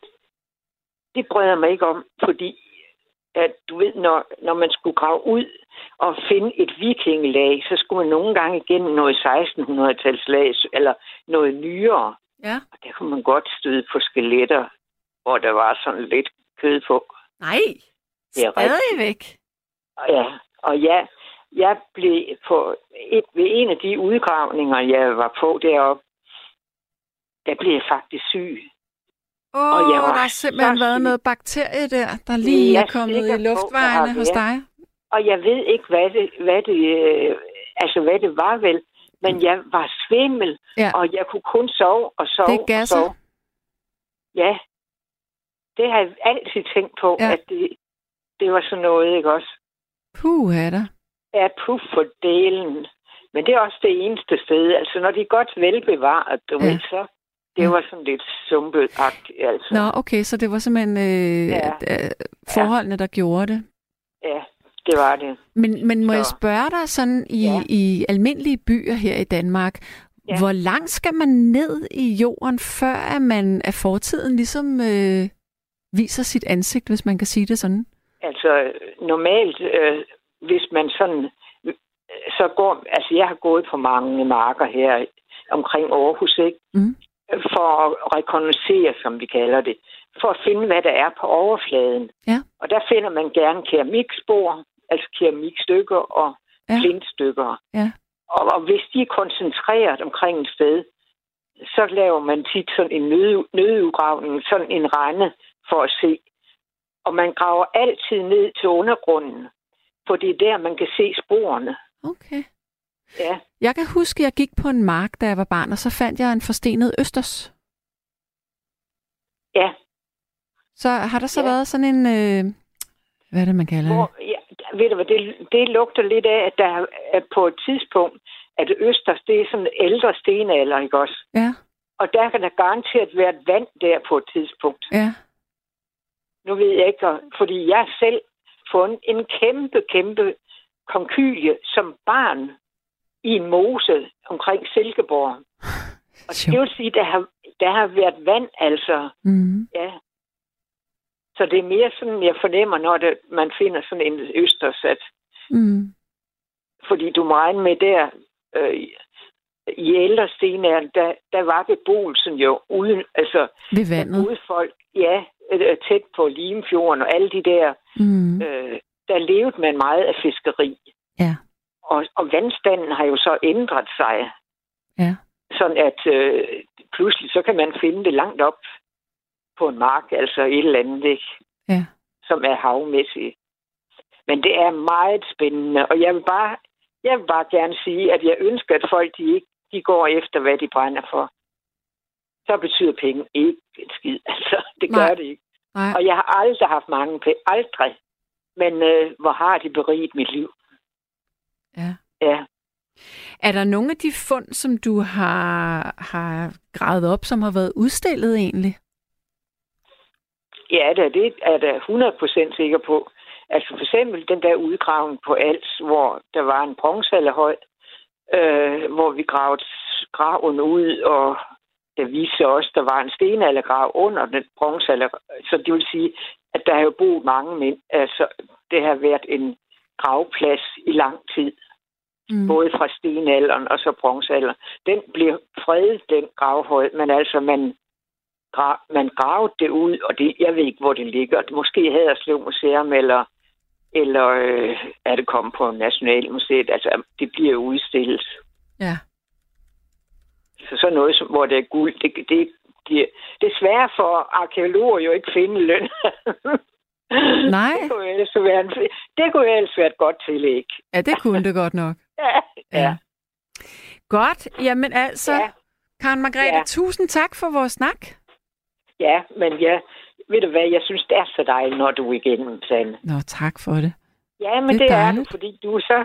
det bryder mig ikke om, fordi at du ved, når, når man skulle grave ud og finde et vikingelag, så skulle man nogle gange igennem noget 1600-talslag, eller noget nyere. Ja. Og der kunne man godt støde på skeletter, hvor der var sådan lidt kød på. Nej, Det er stadigvæk. Og Ja, og ja, jeg blev på et, ved en af de udgravninger, jeg var på deroppe, der blev jeg faktisk syg. Åh, oh, Og jeg var der har simpelthen været syg. noget bakterie der, der lige Jeg er kommet i på, luftvejene har hos dig. Og jeg ved ikke, hvad det, hvad det, øh, altså, hvad det var vel, men jeg var svimmel, Ja. og jeg kunne kun sove og sove Det er og sove. Ja, det har jeg altid tænkt på, Ja. ja. at det, det var sådan noget, ikke også? Puh, er der. er puff for delen. Men det er også det eneste sted. Altså, når de er godt velbevaret, du Ja. ja. ved, så det Ja. var sådan lidt sumpet altså. Nå, okay, så det var simpelthen øh, Ja. ja. forholdene, der gjorde det. Ja, det var det. Men, men må Så- jeg spørge dig sådan i, Ja. i almindelige byer her i Danmark, Ja. hvor langt skal man ned i jorden, før at man af fortiden ligesom øh, viser sit ansigt, hvis man kan sige det sådan? Altså, normalt, øh, hvis man sådan... øh, Så går... Altså, jeg har gået på mange marker her omkring Aarhus, ikke? Mm. For at rekognosere, som vi kalder det. For at finde, hvad der er på overfladen. Ja. Og der finder man gerne keramikspor, altså keramikstykker og Ja. flintstykker. Ja. Og, og hvis de er koncentreret omkring et sted, så laver man tit sådan en nød, nødudgravning, sådan en rende for at se. Og man graver altid ned til undergrunden, for det er der, man kan se sporene. Okay. Ja, Jeg kan huske, at jeg gik på en mark, da jeg var barn, og så fandt jeg en forstenet østers. ja. Så har der så Ja. været sådan en... Øh, hvad er det, man kalder Hvor, det? ja ved du hvad, det, det lugter lidt af, at der er på et tidspunkt, at Østers, det er sådan en ældre stenalder, ikke også? Ja, Og der kan der garanteret være et vand der på et tidspunkt. ja. Nu ved jeg ikke, fordi jeg selv fundet en kæmpe, kæmpe konkylie som barn i en mose omkring Silkeborg. Og det vil sige, der har, der har været vand, altså. Mm. Ja. Så det er mere sådan, jeg fornemmer, når det, man finder sådan en østers, at Mm. fordi du må regne med der, øh, i ældre stenalderen, der, der var beboelsen jo uden, altså Ved vandet. ude folk, ja, øh, tæt på Limfjorden og alle de der, Mm. øh, der levede man meget af fiskeri. Ja. Og, og vandstanden har jo så ændret sig, Ja. sådan at øh, pludselig så kan man finde det langt op på en mark, altså et eller andet, ikke? Ja. som er havmæssigt. Men det er meget spændende, og jeg vil bare, jeg vil bare gerne sige, at jeg ønsker, at folk de ikke de går efter, hvad de brænder for. Så betyder penge ikke en skid. Altså, det gør Nej. det ikke. Nej. Og jeg har aldrig haft mange penge. Aldrig. Men øh, hvor har de beriget mit liv? Ja. Ja. Er der nogle af de fund, som du har, har gravet op, som har været udstillet egentlig? Ja, det, det er jeg 100% sikker på. Altså for eksempel den der udgravning på Als, hvor der var en bronzealderhøj, øh, hvor vi gravede graven ud, og der viste sig også, at der var en stenaldergrav under den bronzealder. Så det vil sige, at der har jo boet mange mænd. Altså, det har været en gravplads i lang tid, Mm. både fra stenalderen og så bronzealderen. Den blev fredet, den gravhøj, men altså, man, gra, man gravede det ud, og det, jeg ved ikke, hvor det ligger. Måske Haderslev Museum, eller, eller øh, er det kommet på Nationalmuseet. Altså, det bliver udstillet. Ja. Så sådan noget, som, hvor det er guld, det, det, det, det er svært for arkeologer jo ikke finde løn. Nej. Det kunne, ellers være en, det kunne ellers være et godt tillæg. Ja, det kunne det godt nok. Ja. Ja. Godt. Jamen altså, Ja. Karen Margrethe, Ja. tusind tak for vores snak. ja, men ja, ved du hvad, jeg synes, det er så dejligt, når du er igennem, Sande. Nå, tak for det. Ja, men Det er det er du, fordi du er så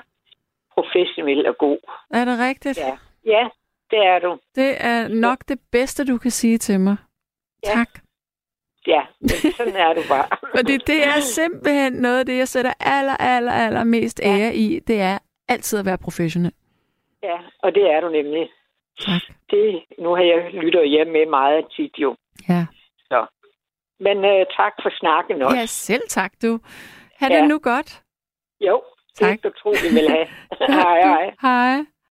professionel og god. Er det rigtigt? Ja, ja det er du. Det er nok det bedste, du kan sige til mig. Ja. Tak. Ja, men sådan er du bare. Fordi det er simpelthen noget af det, jeg sætter aller, aller, aller mest Ja. ære i. Det er altid at være professionel. Ja, og det er du nemlig. Tak. Det, nu har jeg lyttet hjem med meget tit jo. Ja. Så. Men uh, tak for snakken også. Ja, selv tak du. Ha' Ja. det nu godt. Jo, Tak. det du tro, vi vil have. Hej, hej. Hej.